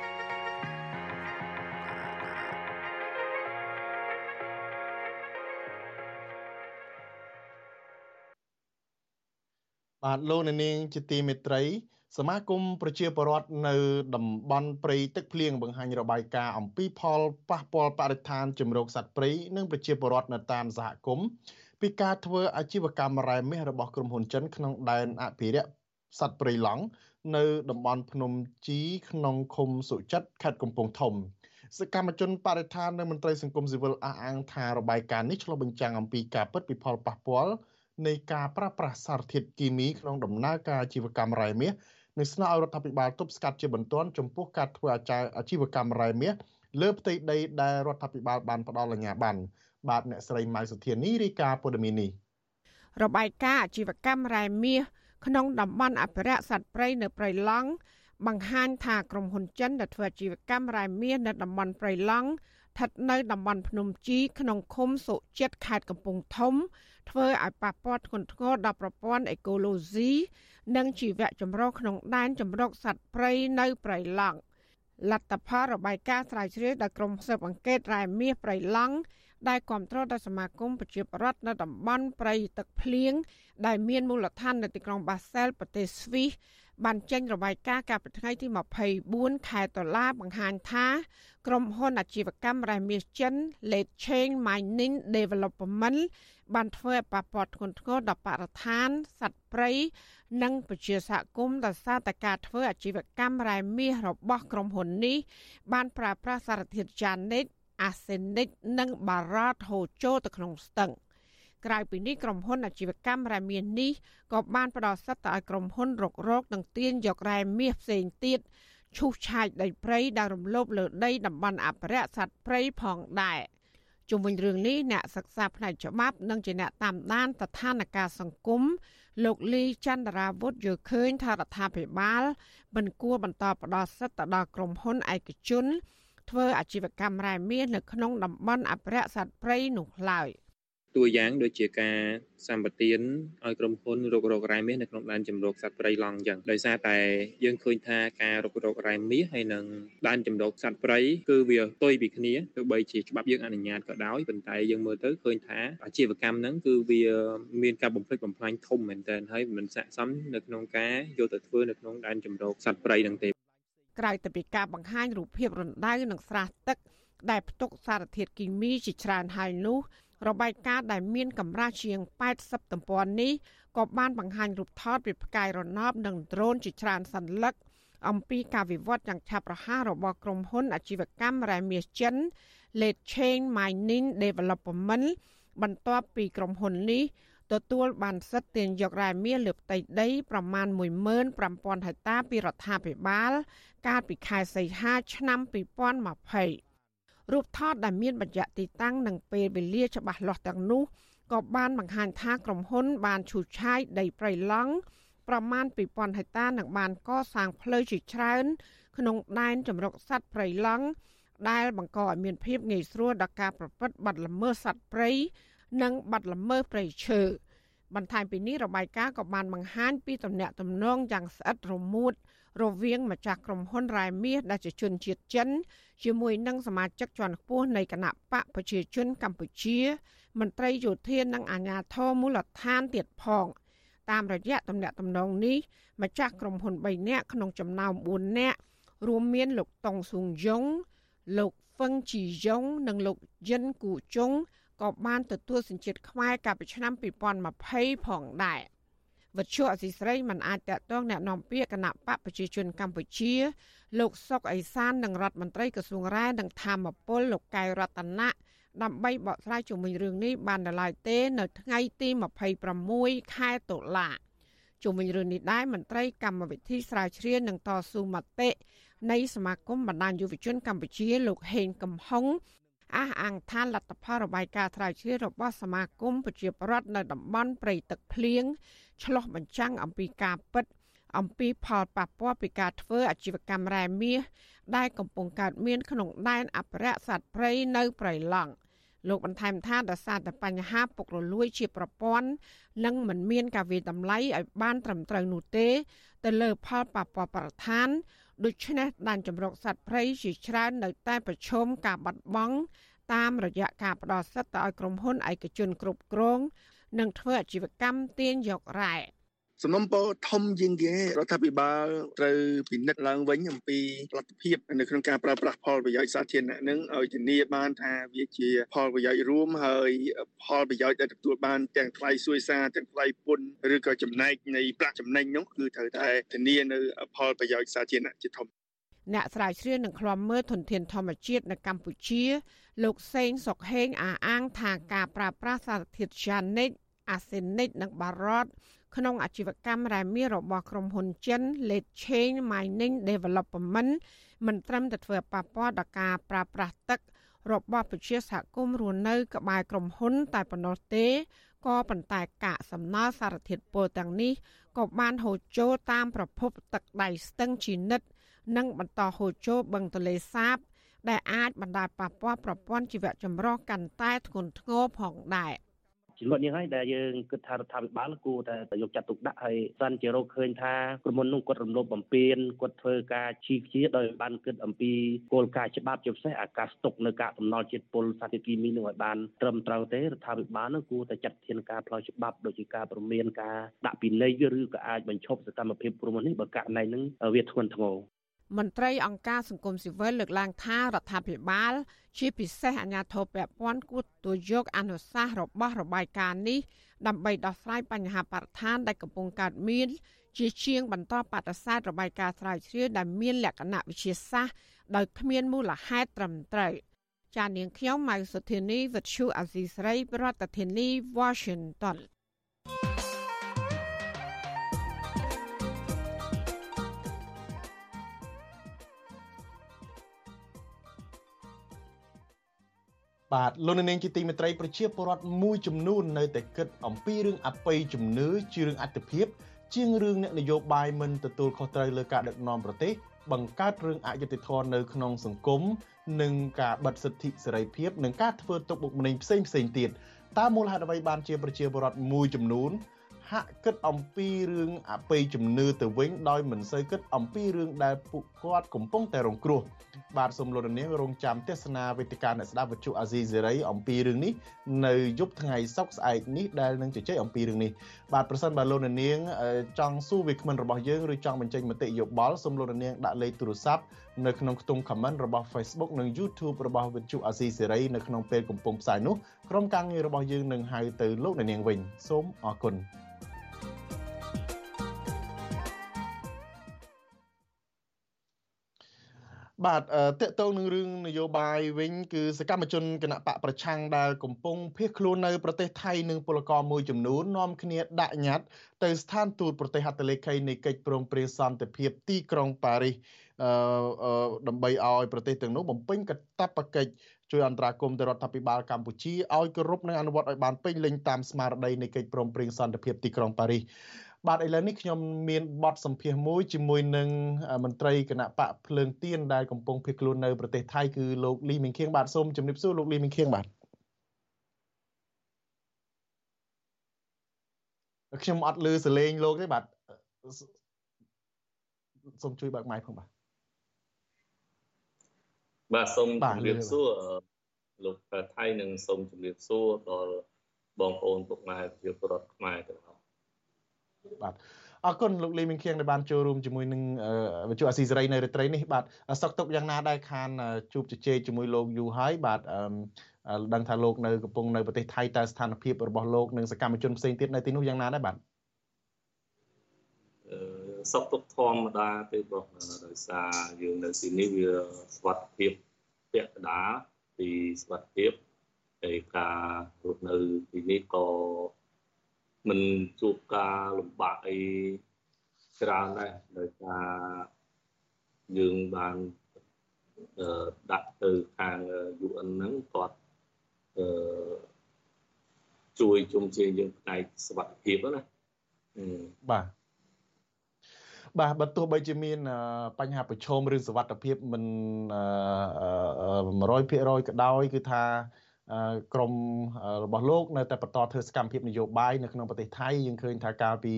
បាទលោកអ្នកនាងជាទីមេត្រី សមាគមប្រជាពលរដ្ឋនៅតំបន់ព្រៃទឹកភ្លៀងបង្ហាញរបាយការណ៍អំពីផលប៉ះពាល់បរិស្ថានជំរកសត្វព្រៃនិងប្រជាពលរដ្ឋនៅតាមសហគមន៍ពីការធ្វើអាជីវកម្មរ៉ែមាសរបស់ក្រុមហ៊ុនចិនក្នុងដែនអភិរក្សសត្វព្រៃឡង់នៅតំបន់ភ្នំជីក្នុងឃុំសុចិតខេត្តកំពង់ធំសកម្មជនបរិស្ថាននិងមន្ត្រីសង្គមស៊ីវិលអះអាងថារបាយការណ៍នេះឆ្លុះបញ្ចាំងអំពីការពិតពីផលប៉ះពាល់ នៃការប្រើប្រាស់សារធាតុគីមីក្នុងដំណើរការអាជីវកម្មរ៉ែមាសនិងស្នើឲ្យរដ្ឋាភិបាលទប់ស្កាត់ជាបន្ទាន់ចំពោះការធ្វើអាជីវកម្មរ៉ែមាសលើផ្ទៃដីដែលរដ្ឋាភិបាលបានផ្ដល់អាជ្ញាប័ណ្ណបាទអ្នកស្រីម៉ៅសុធានីរាយការណ៍ព័ត៌មាននេះរបាយការណ៍អាជីវកម្មរ៉ែមាសក្នុងតំបន់អភិរក្សសត្វព្រៃនៅព្រៃឡង់បង្ហាញថាក្រុមហ៊ុនចិនដែលធ្វើអាជីវកម្មរ៉ែមាសនៅតំបន់ព្រៃឡង់ ស្ថិតនៅតំបន់ភ្នំជីក្នុងឃុំសុចិត្តខេត្តកំពង់ធំ ធ្វើឲ្យប៉ះពាល់ធ្ងន់ធ្ងរដល់ប្រព័ន្ធអេកូឡូស៊ីនិងជីវៈចម្រុះក្នុងដែនចម្រុកសត្វព្រៃនៅព្រៃឡង់លទ្ធផលរបាយការណ៍ស្រាវជ្រាវដោយក្រុមស៊ើបអង្កេតរ៉ែមាសព្រៃឡង់ដែលគ្រប់គ្រងដោយសមាគមប្រជាពលរដ្ឋនៅតំបន់ព្រៃទឹកភ្លៀងដែលមានមូលដ្ឋាននៅទីក្រុងបាសែលប្រទេសស្វីស បានចេញរបាយការណ៍កាលពីថ្ងៃទី24ខែតុលាបង្ហាញថាក្រុមហ៊ុនអាជីវកម្មរ៉ែមាសចិន Late Chain Mining Development បានធ្វើឲ្យប៉ះពាល់ធ្ងន់ធ្ងរដល់បរិស្ថានសត្វព្រៃនិងប្រជាសហគមន៍ដោយសារតែការធ្វើអាជីវកម្មរ៉ែមាសរបស់ក្រុមហ៊ុននេះ បានប្រើប្រាស់សារធាតុយ៉ានិកអាសេនិកនិងបារ៉ាតហូចូលទៅក្នុងស្ទឹង ក្រៅពីនេះក្រុមហ៊ុនអាជីវកម្មរ៉ែមាសនេះក៏បានផ្ដល់សិទ្ធិទៅឲ្យក្រុមហ៊ុនរករកនិងទាញយករ៉ែមាសផ្សេងទៀតឈូសឆាយដីព្រៃដែលរំលោភលើដីតំបន់អភិរក្សសត្វព្រៃផងដែរ។ជុំវិញរឿងនេះអ្នកសិក្សាផ្នែកច្បាប់និងជាអ្នកតាមដានស្ថានភាពសង្គមលោកលីចន្ទរាវុធយល់ឃើញថារដ្ឋាភិបាលមិនគួរបន្តផ្ដល់សិទ្ធិទៅដល់ក្រុមហ៊ុនឯកជនធ្វើអាជីវកម្មរ៉ែមាសនៅក្នុងតំបន់អភិរក្សសត្វព្រៃនោះឡើយ។ តួយ៉ាងដូចជាការសម្បទានឲ្យក្រុមហ៊ុនរករករ៉ែមាសនៅក្នុងដែនចម្រោកសត្វព្រៃឡង់អញ្ចឹងដោយសារតែយើងឃើញថាការរករករ៉ែមាសហើយនឹងដែនចម្រោកសត្វព្រៃគឺវាផ្ទុយពីគ្នាទោះបីជាច្បាប់យើងអនុញ្ញាតក៏ដោយប៉ុន្តែយើងមើលទៅឃើញថាអាជីវកម្មហ្នឹងគឺវាមានការបំផ្លិចបំផ្លាញធំមែនទែនហើយមិនស័ក្តិសមនៅក្នុងការយកទៅធ្វើនៅក្នុងដែនចម្រោកសត្វព្រៃហ្នឹងទេក្រៅពីការបង្ហាញរូបភាពរណ្ដៅនិងស្រះទឹកដែលផ្ទុកសារធាតុគីមីជាច្រើនហើយនោះ របាយការណ៍ដែលមានកម្រាស់ជាង80ទំព័រនេះក៏បានបង្ហាញរូបថតពីផ្កាយរណបនិងដ្រូនជាច្រើនសន្លឹកអំពីការវិវត្តយ៉ាងឆាប់រហ័សរបស់ក្រុមហ៊ុនអាជីវកម្មរ៉ែមាសចិន Late Chain Mining Development បន្ទាប់ពីក្រុមហ៊ុននេះទទួលបានសិទ្ធិទាញយករ៉ែមាសលើផ្ទៃដីប្រមាណ15000ហិកតាពីរដ្ឋាភិបាល កាលពីខែសីហាឆ្នាំ2020 រូបថតដែលមានបញ្ជាក់ទីតាំងនិងពេលវេលាច្បាស់លាស់ទាំងនោះក៏បានបង្ហាញថាក្រុមហ៊ុនបានឈូសឆាយដីព្រៃឡង់ប្រមាណ2000ហិកតានិងបានកសាងផ្លូវជាច្រើន ក្នុងដែនចម្រុកសត្វព្រៃឡង់ដែលបង្កឲ្យមានភាពងាយស្រួលដល់ការប្រព្រឹត្តបទល្មើសសត្វព្រៃនិងបទល្មើសព្រៃឈើបន្ថែមពីនេះរបាយការណ៍ក៏បានបង្ហាញពីទំនាក់ទំនងយ៉ាងស្អិតរមួតរ វាងម្ចាស់ក្រុមហ៊ុនរ៉ែមាសដែលជាជនជាតិចិន ជាមួយនឹងសមាជិកជាន់ខ្ពស់នៃគណៈបកប្រជាជនកម្ពុជា មន្ត្រីយោធានិងអាជ្ញាធរមូលដ្ឋានទៀតផងតាមរយៈទំនាក់ទំនងនេះម្ចាស់ក្រុមហ៊ុន3នាក់ក្នុងចំណោម4នាក់រួមមានលោកតុងស៊ុងយ៉ុងលោកហ្វឹងជីយ៉ុងនិងលោកយិនគូជុងក៏បានទទួលសញ្ជាតិខ្មែរកាលពីឆ្នាំ2020ផងដែរ វិទ្យុអសីស្រីមិនអាចតតងแนะនាំពាក្យគណៈបកប្រជាជនកម្ពុជា លោកសុកអេសាននិងរដ្ឋមន្ត្រីក្រសួងរ៉ែនិងធម្មពលលោកកែវរតនៈដើម្បីបកស្រាយជុំវិញរឿងនេះបានដល់ឡើយទេ នៅថ្ងៃទី26ខែតុលាជុំវិញរឿងនេះដែរមន្ត្រីកម្មវិធីស្រាវជ្រាវនិងតស៊ូមតិនៃសមាគមបណ្ដាញយុវជនកម្ពុជាលោកហេងកំហុង អះអាងថាលទ្ធផលរបាយការណ៍ស្រាវជ្រាវរបស់សមាគមប្រជាប្រដ្ឋនៅតំបន់ព្រៃទឹកភ្លៀងឆ្លោះបញ្ចាំងអំពីការពិត អំពីផលប៉ះពាល់ពីការធ្វើអាជីវកម្មរ៉ែមាសដែលកំពុងកើតមានក្នុងដែនអភិរក្សសត្វព្រៃនៅព្រៃឡង់លោកបន្ថែមថាដោយសារតែបញ្ហាពុករលួយជាប្រព័ន្ធនិងមិនមានការវិតម្លៃឲ្យបានត្រឹមត្រូវនោះទេ ទៅលើផលប៉ះពាល់បរិស្ថាន ដូច្នេះដែនជម្រកសត្វព្រៃជាច្រើននៅតែប្រឈមការបាត់បង់តាមរយៈការផ្ដល់សិទ្ធិទៅឲ្យក្រុមហ៊ុនឯកជនគ្រប់គ្រងនិងធ្វើអាជីវកម្មទាញយករ៉ែ សំណុំពរធំជាងគេរដ្ឋាភិបាលត្រូវពិនិត្យឡើងវិញអំពីលទ្ធភាពនៅក្នុងការប្រើប្រាស់ផលប្រយោជន៍សាធារណៈនឹងឲ្យធានាបានថាវាជាផលប្រយោជន៍រួមហើយផលប្រយោជន៍ដែលទទួលបានទាំងថ្លៃសុយសាទាំងថ្លៃពន្ធឬក៏ចំណែកនៃប្រាក់ចំណេញនោះគឺត្រូវតែធានានៅផលប្រយោជន៍សាធារណៈជាធំអ្នកស្រាវជ្រាវនឹងឃ្លាំមើលធនធានធម្មជាតិនៅកម្ពុជា លោកសេងសុកហេងអះអាងថាការប្រើប្រាស់សារធាតុយ៉ានិកអាសេនិកនិងបារ៉ត ក្នុងអាជីវកម្មរ៉ែមាសរបស់ក្រុមហ៊ុនចិន Late Chain Mining Development មិនត្រឹមតែធ្វើប៉ះពាល់ដល់ការប្រើប្រាស់ទឹក របស់ប្រជាសហគមន៍រស់នៅ ក្បែរក្រុមហ៊ុន តែប៉ុណ្ណោះទេក៏ប៉ុន្តែកាកសំណល់សារធាតុពុលទាំងនេះក៏បានហូរចូលតាមប្រភពទឹកដៃស្ទឹងជីនិតនិងបន្តហូរចូលបឹងទន្លេសាប ដែលអាចបណ្ដាលប៉ះពាល់ប្រព័ន្ធជីវៈចម្រុះកាន់តែធ្ងន់ធ្ងរផងដែរ។ ចំណុចនេះហើយដែលយើងគិតថារដ្ឋាភិបាលគួរតែយកចាត់ទុកដាក់ហើយសិនជារកឃើញថាក្រុមហ៊ុននោះគាត់រំលោភបំពានគាត់ធ្វើការឈីខ្ជាដោយបានគិតអំពីគោលការណ៍ច្បាប់ជាពិសេសអាកាសទុកនៅការតំណល់ជាតិពុលសារធាតុគីមីនឹងឲ្យបានត្រឹមត្រូវទេរដ្ឋាភិបាលនោះគួរតែចាត់ធានការផ្លូវច្បាប់ដូចជាការព្រមានការដាក់ពិន័យឬក៏អាចបញ្ឈប់សកម្មភាពក្រុមហ៊ុននេះបើករណីនឹងវាធ្ងន់ធ្ងរ មន្ត្រីអង្គការសង្គមស៊ីវិលលើកឡើងថារដ្ឋាភិបាល ជាពិសេសអាជ្ញាធរពាក់ព័ន្ធគួរទទួលយកអនុសាសន៍របស់របាយការណ៍នេះដើម្បីដោះស្រាយបញ្ហាបរិស្ថានដែលកំពុងកើតមាន ជាជាងបន្តបដិសេធរបាយការណ៍ស្រាវជ្រាវដែលមានលក្ខណៈវិទ្យាសាស្ត្រដោយគ្មានមូលហេតុត្រឹមត្រូវចាននាងខ្ញុំម៉ៅសុធានីវិទ្យុអាស៊ីស្រីប្រធានាធិបតី Washington បាទលោកនាងជាទីមេត្រីប្រជាពលរដ្ឋមួយចំនួននៅតែគិតអំពីរឿងអបិយជំនឿជារឿងអត្តភាព ជាងរឿងអ្នកនយោបាយមិនទទួលខុសត្រូវលើការដឹកនាំប្រទេស បង្កើតរឿងអយុត្តិធម៌នៅក្នុងសង្គមនិងការបិទសិទ្ធិសេរីភាពនិងការធ្វើទុកបុកម្នេញផ្សេងផ្សេងទៀតតើមូលហេតុអ្វីបានជាប្រជាពលរដ្ឋមួយចំនួន ហាក់គិតអំពីរឿងអបិយជំនឿទៅវិញដោយមិនសូវគិតអំពីរឿងដែលពួកគាត់កំពុងតែរងគ្រោះបាទសូមលោកនាងរងចាំទស្សនាវេទិកាអ្នកស្ដាប់វិទ្យុអាស៊ីសេរីអំពីរឿងនេះនៅយប់ថ្ងៃសុក្រស្អែកនេះដែលនឹងជជែកអំពីរឿងនេះបាទប្រសិនបើលោកនាងចង់សួរវាគ្មិនរបស់យើងឬចង់បញ្ចេញមតិយោបល់សូមលោកនាងដាក់លេខទូរស័ព្ទនៅក្នុងខ្ទង់ comment របស់ Facebook និង YouTube របស់វិទ្យុអាស៊ីសេរីនៅក្នុងពេលកំពុងផ្សាយនោះក្រុមការងាររបស់យើងនឹងហៅទៅលោកនាងវិញសូមអរគុណ បាទតកតងនឹងរឿងនយោបាយវិញគឺសកម្មជនគណៈបកប្រឆាំងដែលកំពុងភៀសខ្លួននៅប្រទេសថៃនិងពលករមួយចំនួននាំគ្នាដាក់ញត្តិទៅស្ថានទូតប្រទេសហត្ថលេខីនៃកិច្ចព្រមព្រៀងសន្តិភាពទីក្រុងប៉ារីសអឺដើម្បីឲ្យប្រទេសទាំងនោះបំពេញកាតព្វកិច្ចជួយអន្តរាគមន៍ទៅរដ្ឋាភិបាលកម្ពុជាឲ្យគោរពនិងអនុវត្តឲ្យបានពេញលេញតាមស្មារតីនៃកិច្ចព្រមព្រៀងសន្តិភាពទីក្រុងប៉ារីស បាទឥឡូវនេះខ្ញុំមានបទសម្ភាសមួយជាមួយនឹងមន្ត្រីគណៈបកភ្លើងទៀនដែលកំពុងភៀសខ្លួននៅប្រទេសថៃគឺលោកលីមីងខៀងបាទសូមជម្រាបសួរលោកលីមីងខៀងបាទខ្ញុំអត់លឺសលេងលោកទេបាទសូមជួយបើកម៉ៃផងបាទបាទសូមជម្រាបសួរលោកថៃនិងសូមជម្រាបសួរដល់បងប្អូនពុកម៉ែប្រជាពលរដ្ឋខ្មែរទាំងអស់ បាទអរគុណលោកលីមីងខៀងដែលបានចូលរួមជាមួយនឹងវិទ្យុអាស៊ីសេរីនៅរាត្រីនេះបាទសកទុកយ៉ាងណាដែរខានជួបជជែកជាមួយលោកយូហើយបាទដឹងថាលោកនៅកំពុងនៅប្រទេសថៃតើស្ថានភាពរបស់លោកនិងសកម្មជនផ្សេងទៀតនៅទីនោះយ៉ាងណាដែរបាទសពទុកធម្មតាទេបងដោយសារយើងនៅទីនេះវាស្វាត់ភាពពាក់កដាពីស្វាត់ភាពហើយការរស់នៅទីនេះក៏ មិនជួបការលំបាកអីច្រើនដែរដោយសារយើងបានដាក់ទៅខាង UN ហ្នឹងគាត់ជួយជុំជាយើងផ្នែកសុខភាពណាបាទបាទបើទោះបីជាមាន បញ្ហាប្រឈមរឿងសវត្ថភាពមិន100%ក៏ដោយគឺថា ក្រមរបស់លោកនៅតែបន្តធ្វើសកម្មភាពនយោបាយនៅក្នុងប្រទេសថៃយើងឃើញថាកាលពី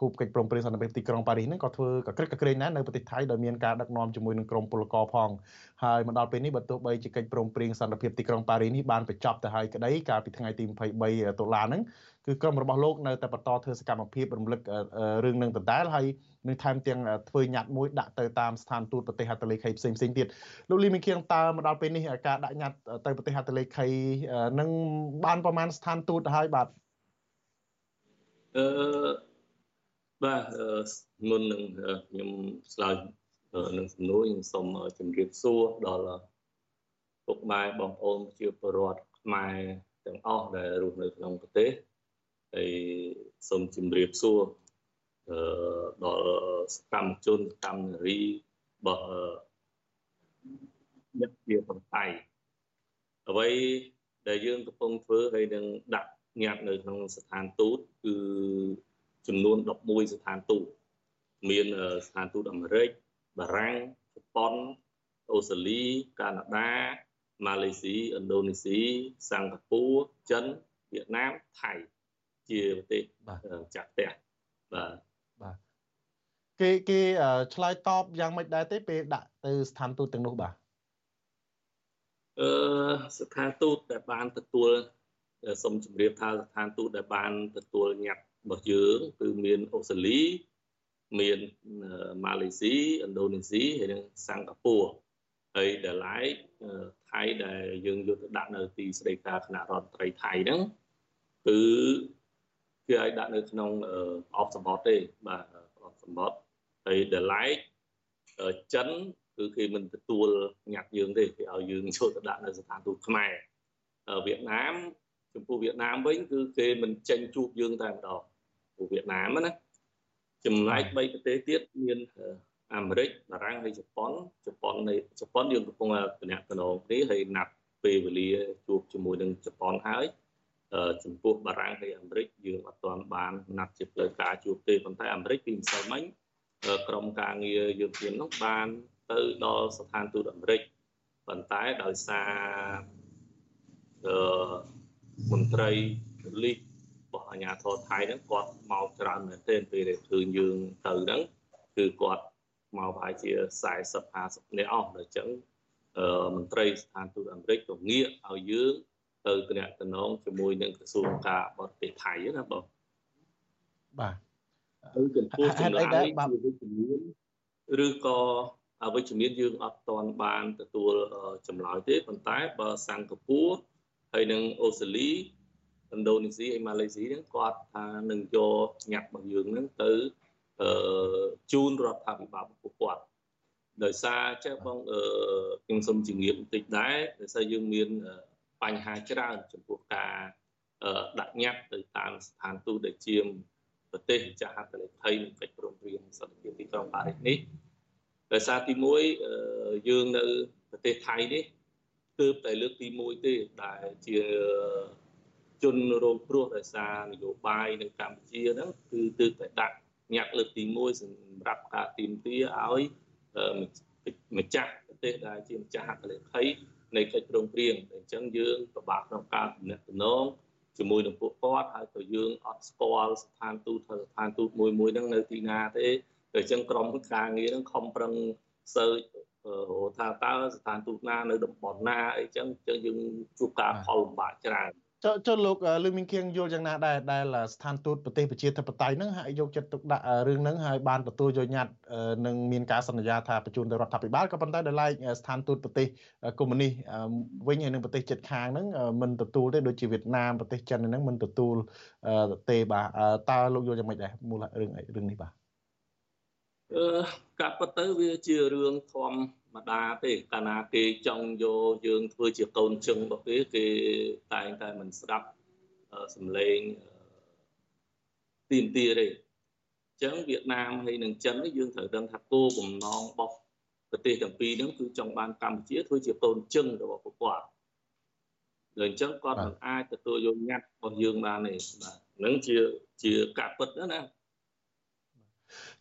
គូបកិច្ចព្រមព្រៀងសន្តិភាពទីក្រុងប៉ារីសហ្នឹងក៏ធ្វើក៏ក្រឹកក៏ក្រែងដែរនៅប្រទេសថៃដោយមានការដឹកនាំជាមួយនឹងក្រមពលករផងហើយមកដល់ពេលនេះបើទោះបីជាកិច្ចព្រមព្រៀងសន្តិភាពទីក្រុងប៉ារីសនេះបានបញ្ចប់ទៅហើយក្តីកាលពីថ្ងៃទី23តុលាហ្នឹង គឺក្រុមរបស់លោកនៅតែបន្តធ្វើសកម្មភាពរំលឹករឿងនឹងដដែលហើយនឹងថែមទាំងធ្វើញត្តិមួយដាក់ទៅតាមស្ថានទូតប្រទេសហត្ថលេខីផ្សេងផ្សេងទៀតលោកលីមីគៀងតើមកដល់ពេលនេះការដាក់ញត្តិទៅប្រទេសហត្ថលេខីនឹងបានប្រមាណស្ថានទូតហើយបាទអឺបាទមុននឹងខ្ញុំឆ្លើយនឹងសំណួរខ្ញុំសូមជម្រាបសួរដល់ពុកម៉ែបងប្អូនជាពលរដ្ឋខ្មែរទាំងអស់ដែលរស់នៅក្នុងប្រទេស ហើយសូមជម្រាបសួរអឺដល់សកម្មជនសកម្មនារីរបស់អ្នកជាបន្ថៃអ្វីដែលយើងកំពុងធ្វើហើយនឹងដាក់ញាត់នៅក្នុងស្ថានទូតគឺចំនួន11ស្ថានទូតមានស្ថានទូតអាមេរិកបារាំងជប៉ុនអូស្ត្រាលីកាណាដាម៉ាឡេស៊ីឥណ្ឌូនេស៊ីសិង្ហបុរីចិនវៀតណាមថៃ ជាប្រទេសចាក់ផ្ទះបាទបាទគេគេឆ្លើយតបយ៉ាងម៉េចដែរទេពេលដាក់ទៅស្ថានទូតទាំងនោះបាទអឺស្ថានទូតដែលបានទទួលសូមជម្រាបថាស្ថានទូតដែលបានទទួលញត្តិរបស់យើងគឺមានអូស្ត្រាលីមានម៉ាឡេស៊ីឥណ្ឌូនេស៊ីហើយនិងសិង្ហបុរីហើយដែលឡែកថៃដែលយើងយកទៅដាក់នៅទីស្តីការគណៈរដ្ឋមន្ត្រីថៃហ្នឹងគឺ គឺឲ្យដាក់នៅក្នុងអបសម្បត្តិទេបាទអបសម្បត្តិហើយដែលឡែកចិនគឺគេមិនទទួលញ៉ាត់យើងទេគេឲ្យយើងចូលទៅដាក់នៅស្ថានទូតខ្មែរវៀតណាមចំពោះវៀតណាមវិញគឺគេមិនចេញជួបយើងតែម្ដងព្រោះវៀតណាមណាចំណែក3ប្រទេសទៀតមានអាមេរិកបារាំងហើយជប៉ុនជប៉ុននៃជប៉ុនយើងកំពុងតំណែងគ្នាហើយណាត់ពេលវេលាជួបជាមួយនឹងជប៉ុនហើយ ចំពោះបារាំងហើយអាមេរិកយើងអត់ទាន់បានណាត់ជាផ្លូវការជួបទេប៉ុន្តែអាមេរិកពីម្សិលមិញក្រុមការងារយើងទៀតនោះបានទៅដល់ស្ថានទូតអាមេរិកប៉ុន្តែដោយសារអឺមន្ត្រីប៉ូលីសរបស់អាជ្ញាធរថៃហ្នឹងគាត់មកច្រើនមែនទែនពេលដែលឃើញយើងទៅហ្នឹងគឺគាត់មកប្រហែលជា40 50នាក់អស់ដល់អញ្ចឹងអឺមន្ត្រីស្ថានទូតអាមេរិកក៏ងាកឲ្យយើង ទៅតំណតំណងជាមួយនឹងក្រសួងការបរទេសថៃណាបងបាទទៅចំពោះចម្លើយជាវិជ្ជមានឬក៏អវិជ្ជមានយើងអត់ទាន់បានទទួលចម្លើយទេប៉ុន្តែបើសិង្ហបុរីហើយនឹងអូស្ត្រាលីឥណ្ឌូនេស៊ីហើយម៉ាឡេស៊ីហ្នឹងគាត់ថានឹងយកញ៉ាត់របស់យើងហ្នឹងទៅអឺជូនរដ្ឋាភិបាលរបស់គាត់ដោយសារចេះបងអឺខ្ញុំសូមជំរាបបន្តិចដែរដោយសារយើងមាន បញ្ហាច្រើនចំពោះការដាក់ញត្តិទៅតាមស្ថានទូតដែលជាប្រទេសចាស់ហត្ថលេខីនិងកិច្ចព្រមព្រៀងសន្តិភាពទីក្រុងប៉ារីសនេះដោយសារទី1យើងនៅប្រទេសថៃនេះទើបតែលើកទី1ទេដែលជាជនរងគ្រោះដោយសារនយោបាយនៅកម្ពុជាហ្នឹងគឺទើបតែដាក់ញាក់លើកទី1សម្រាប់ការទីមទាឲ្យម្ចាស់ប្រទេសដែលជាម្ចាស់ហត្ថលេខី នៃកិច្ចព្រមព្រៀងអញ្ចឹងយើងពិបាកក្នុងការទំនាក់ទំនងជាមួយនឹងពួកគាត់ហើយក៏យើងអត់ស្គាល់ស្ថានទូតស្ថានទូតមួយមួយហ្នឹងនៅទីណាទេតែអញ្ចឹងក្រុមការងារហ្នឹងខំប្រឹងសើចថាតើស្ថានទូតណានៅតំបន់ណាអីចឹងចឹងយើងជួបការផលលំបាកច្រើន ចុះចុះលោកលឺមីងគៀងយល់យ៉ាងណាដែរដែលស្ថានទូតប្រទេសប្រជាធិបតេយ្យហ្នឹងហាក់យកចិត្តទុកដាក់រឿងហ្នឹងហើយបានទទួលយកញត្តិនឹងមានការសន្យាថាបញ្ជូនទៅរដ្ឋាភិបាលក៏ប៉ុន្តែដល់ឡែកស្ថានទូតប្រទេសកុម្មុយនីសវិញហើយនឹងប្រទេសជិតខាងហ្នឹងមិនទទួលទេដូចជាវៀតណាមប្រទេសចិនហ្នឹងមិនទទួលទេបាទតើលោកយល់យ៉ាងម៉េចដែរមូលរឿងរឿងនេះបាទអឺកាប់ពិតទៅវាជារឿងធម្ម តាទេកាលណាគេចង់យកយើងធ្វើជាកូនជឹងរបស់គេគេតែងតែមិនស្ដាប់សំឡេងទីមទាទេអញ្ចឹងវៀតណាមហើយនិងចិនយើងត្រូវដឹងថាគោលបំណងរបស់ប្រទេសទាំងពីរហ្នឹងគឺចង់បានកម្ពុជាធ្វើជាកូនជឹងរបស់ពួកគាត់ដូច្នេះអញ្ចឹងគាត់មិនអាចទទួលយកញត្តិរបស់យើងបានទេបាទហ្នឹងជាជាការពិតណា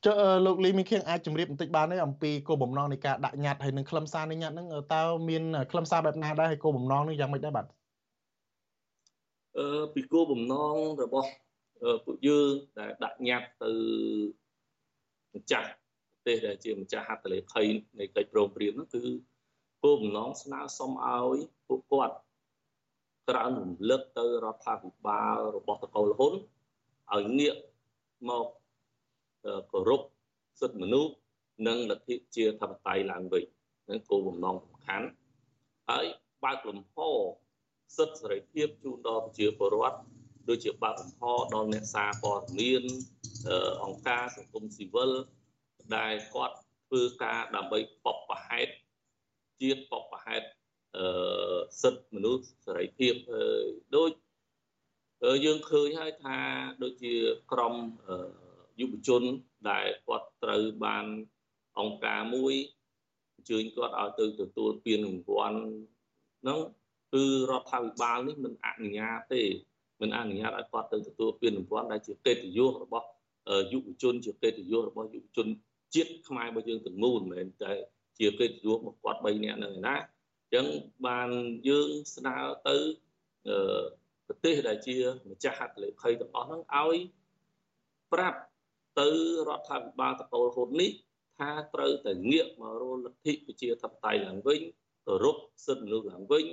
ចុះលោកលីមីខៀងអាចជម្រាបបន្តិចបានទេអំពីគោលបំណងនៃការដាក់ញត្តិហើយនឹងខ្លឹមសារនៃញត្តិហ្នឹងតើមានខ្លឹមសារបែបណាដែរហើយគោលបំណងនេះយ៉ាងម៉េចដែរបាទអឺពីគោលបំណងរបស់ពួកយើងដែលដាក់ញត្តិទៅម្ចាស់ប្រទេសដែលជាម្ចាស់ហត្ថលេខីនៃកិច្ចព្រមព្រៀងហ្នឹងគឺគោលបំណងស្នើសុំឲ្យពួកគាត់ក្រើនរំលឹកទៅរដ្ឋាភិបាលរបស់តកូលហ៊ុនឲ្យងាកមក គោរពសិទ្ធិមនុស្សនិងលទ្ធិជាធិបតេយ្យឡើងវិញនឹងគោលបំណងសំខាន់ហើយបើកលំហសិទ្ធិសេរីភាពជូនដល់ប្រជាពលរដ្ឋដូចជាបើកលំហដល់អ្នកសារព័ត៌មានអង្គការសង្គមស៊ីវិលដែលគាត់ធ្វើការដើម្បីបបប្រហែតជាតិបបប្រហែតអឺសិទ្ធិមនុស្សសេរីភាពដូចយើងឃើញហើយថាដូចជាក្រមអឺ យុវជនដែលគាត់ត្រូវបានអង្គការមួយអញ្ជើញគាត់ឲ្យទៅទទួលពានរង្វាន់ហ្នឹងគឺរដ្ឋាភិបាលនេះមិនអនុញ្ញាតទេមិនអនុញ្ញាតឲ្យគាត់ទៅទទួលពានរង្វាន់ដែលជាកិត្តិយសរបស់យុវជនជាកិត្តិយសរបស់យុវជនជាតិខ្មែររបស់យើងទាំងមូលមិនមែនតែជាកិត្តិយសរបស់គាត់3នាក់ហ្នឹងឯណាអញ្ចឹងបានយើងស្នើទៅប្រទេសដែលជាម្ចាស់ហត្ថលេខីទាំងអស់ហ្នឹងឲ្យប្រាប់ ទៅរដ្ឋាភិបាលតកូលហ៊ុននេះថាត្រូវតែងាកមករលលទ្ធិប្រជាធិបតេយ្យឡើងវិញគោរពសិទ្ធិមនុស្សឡើងវិញ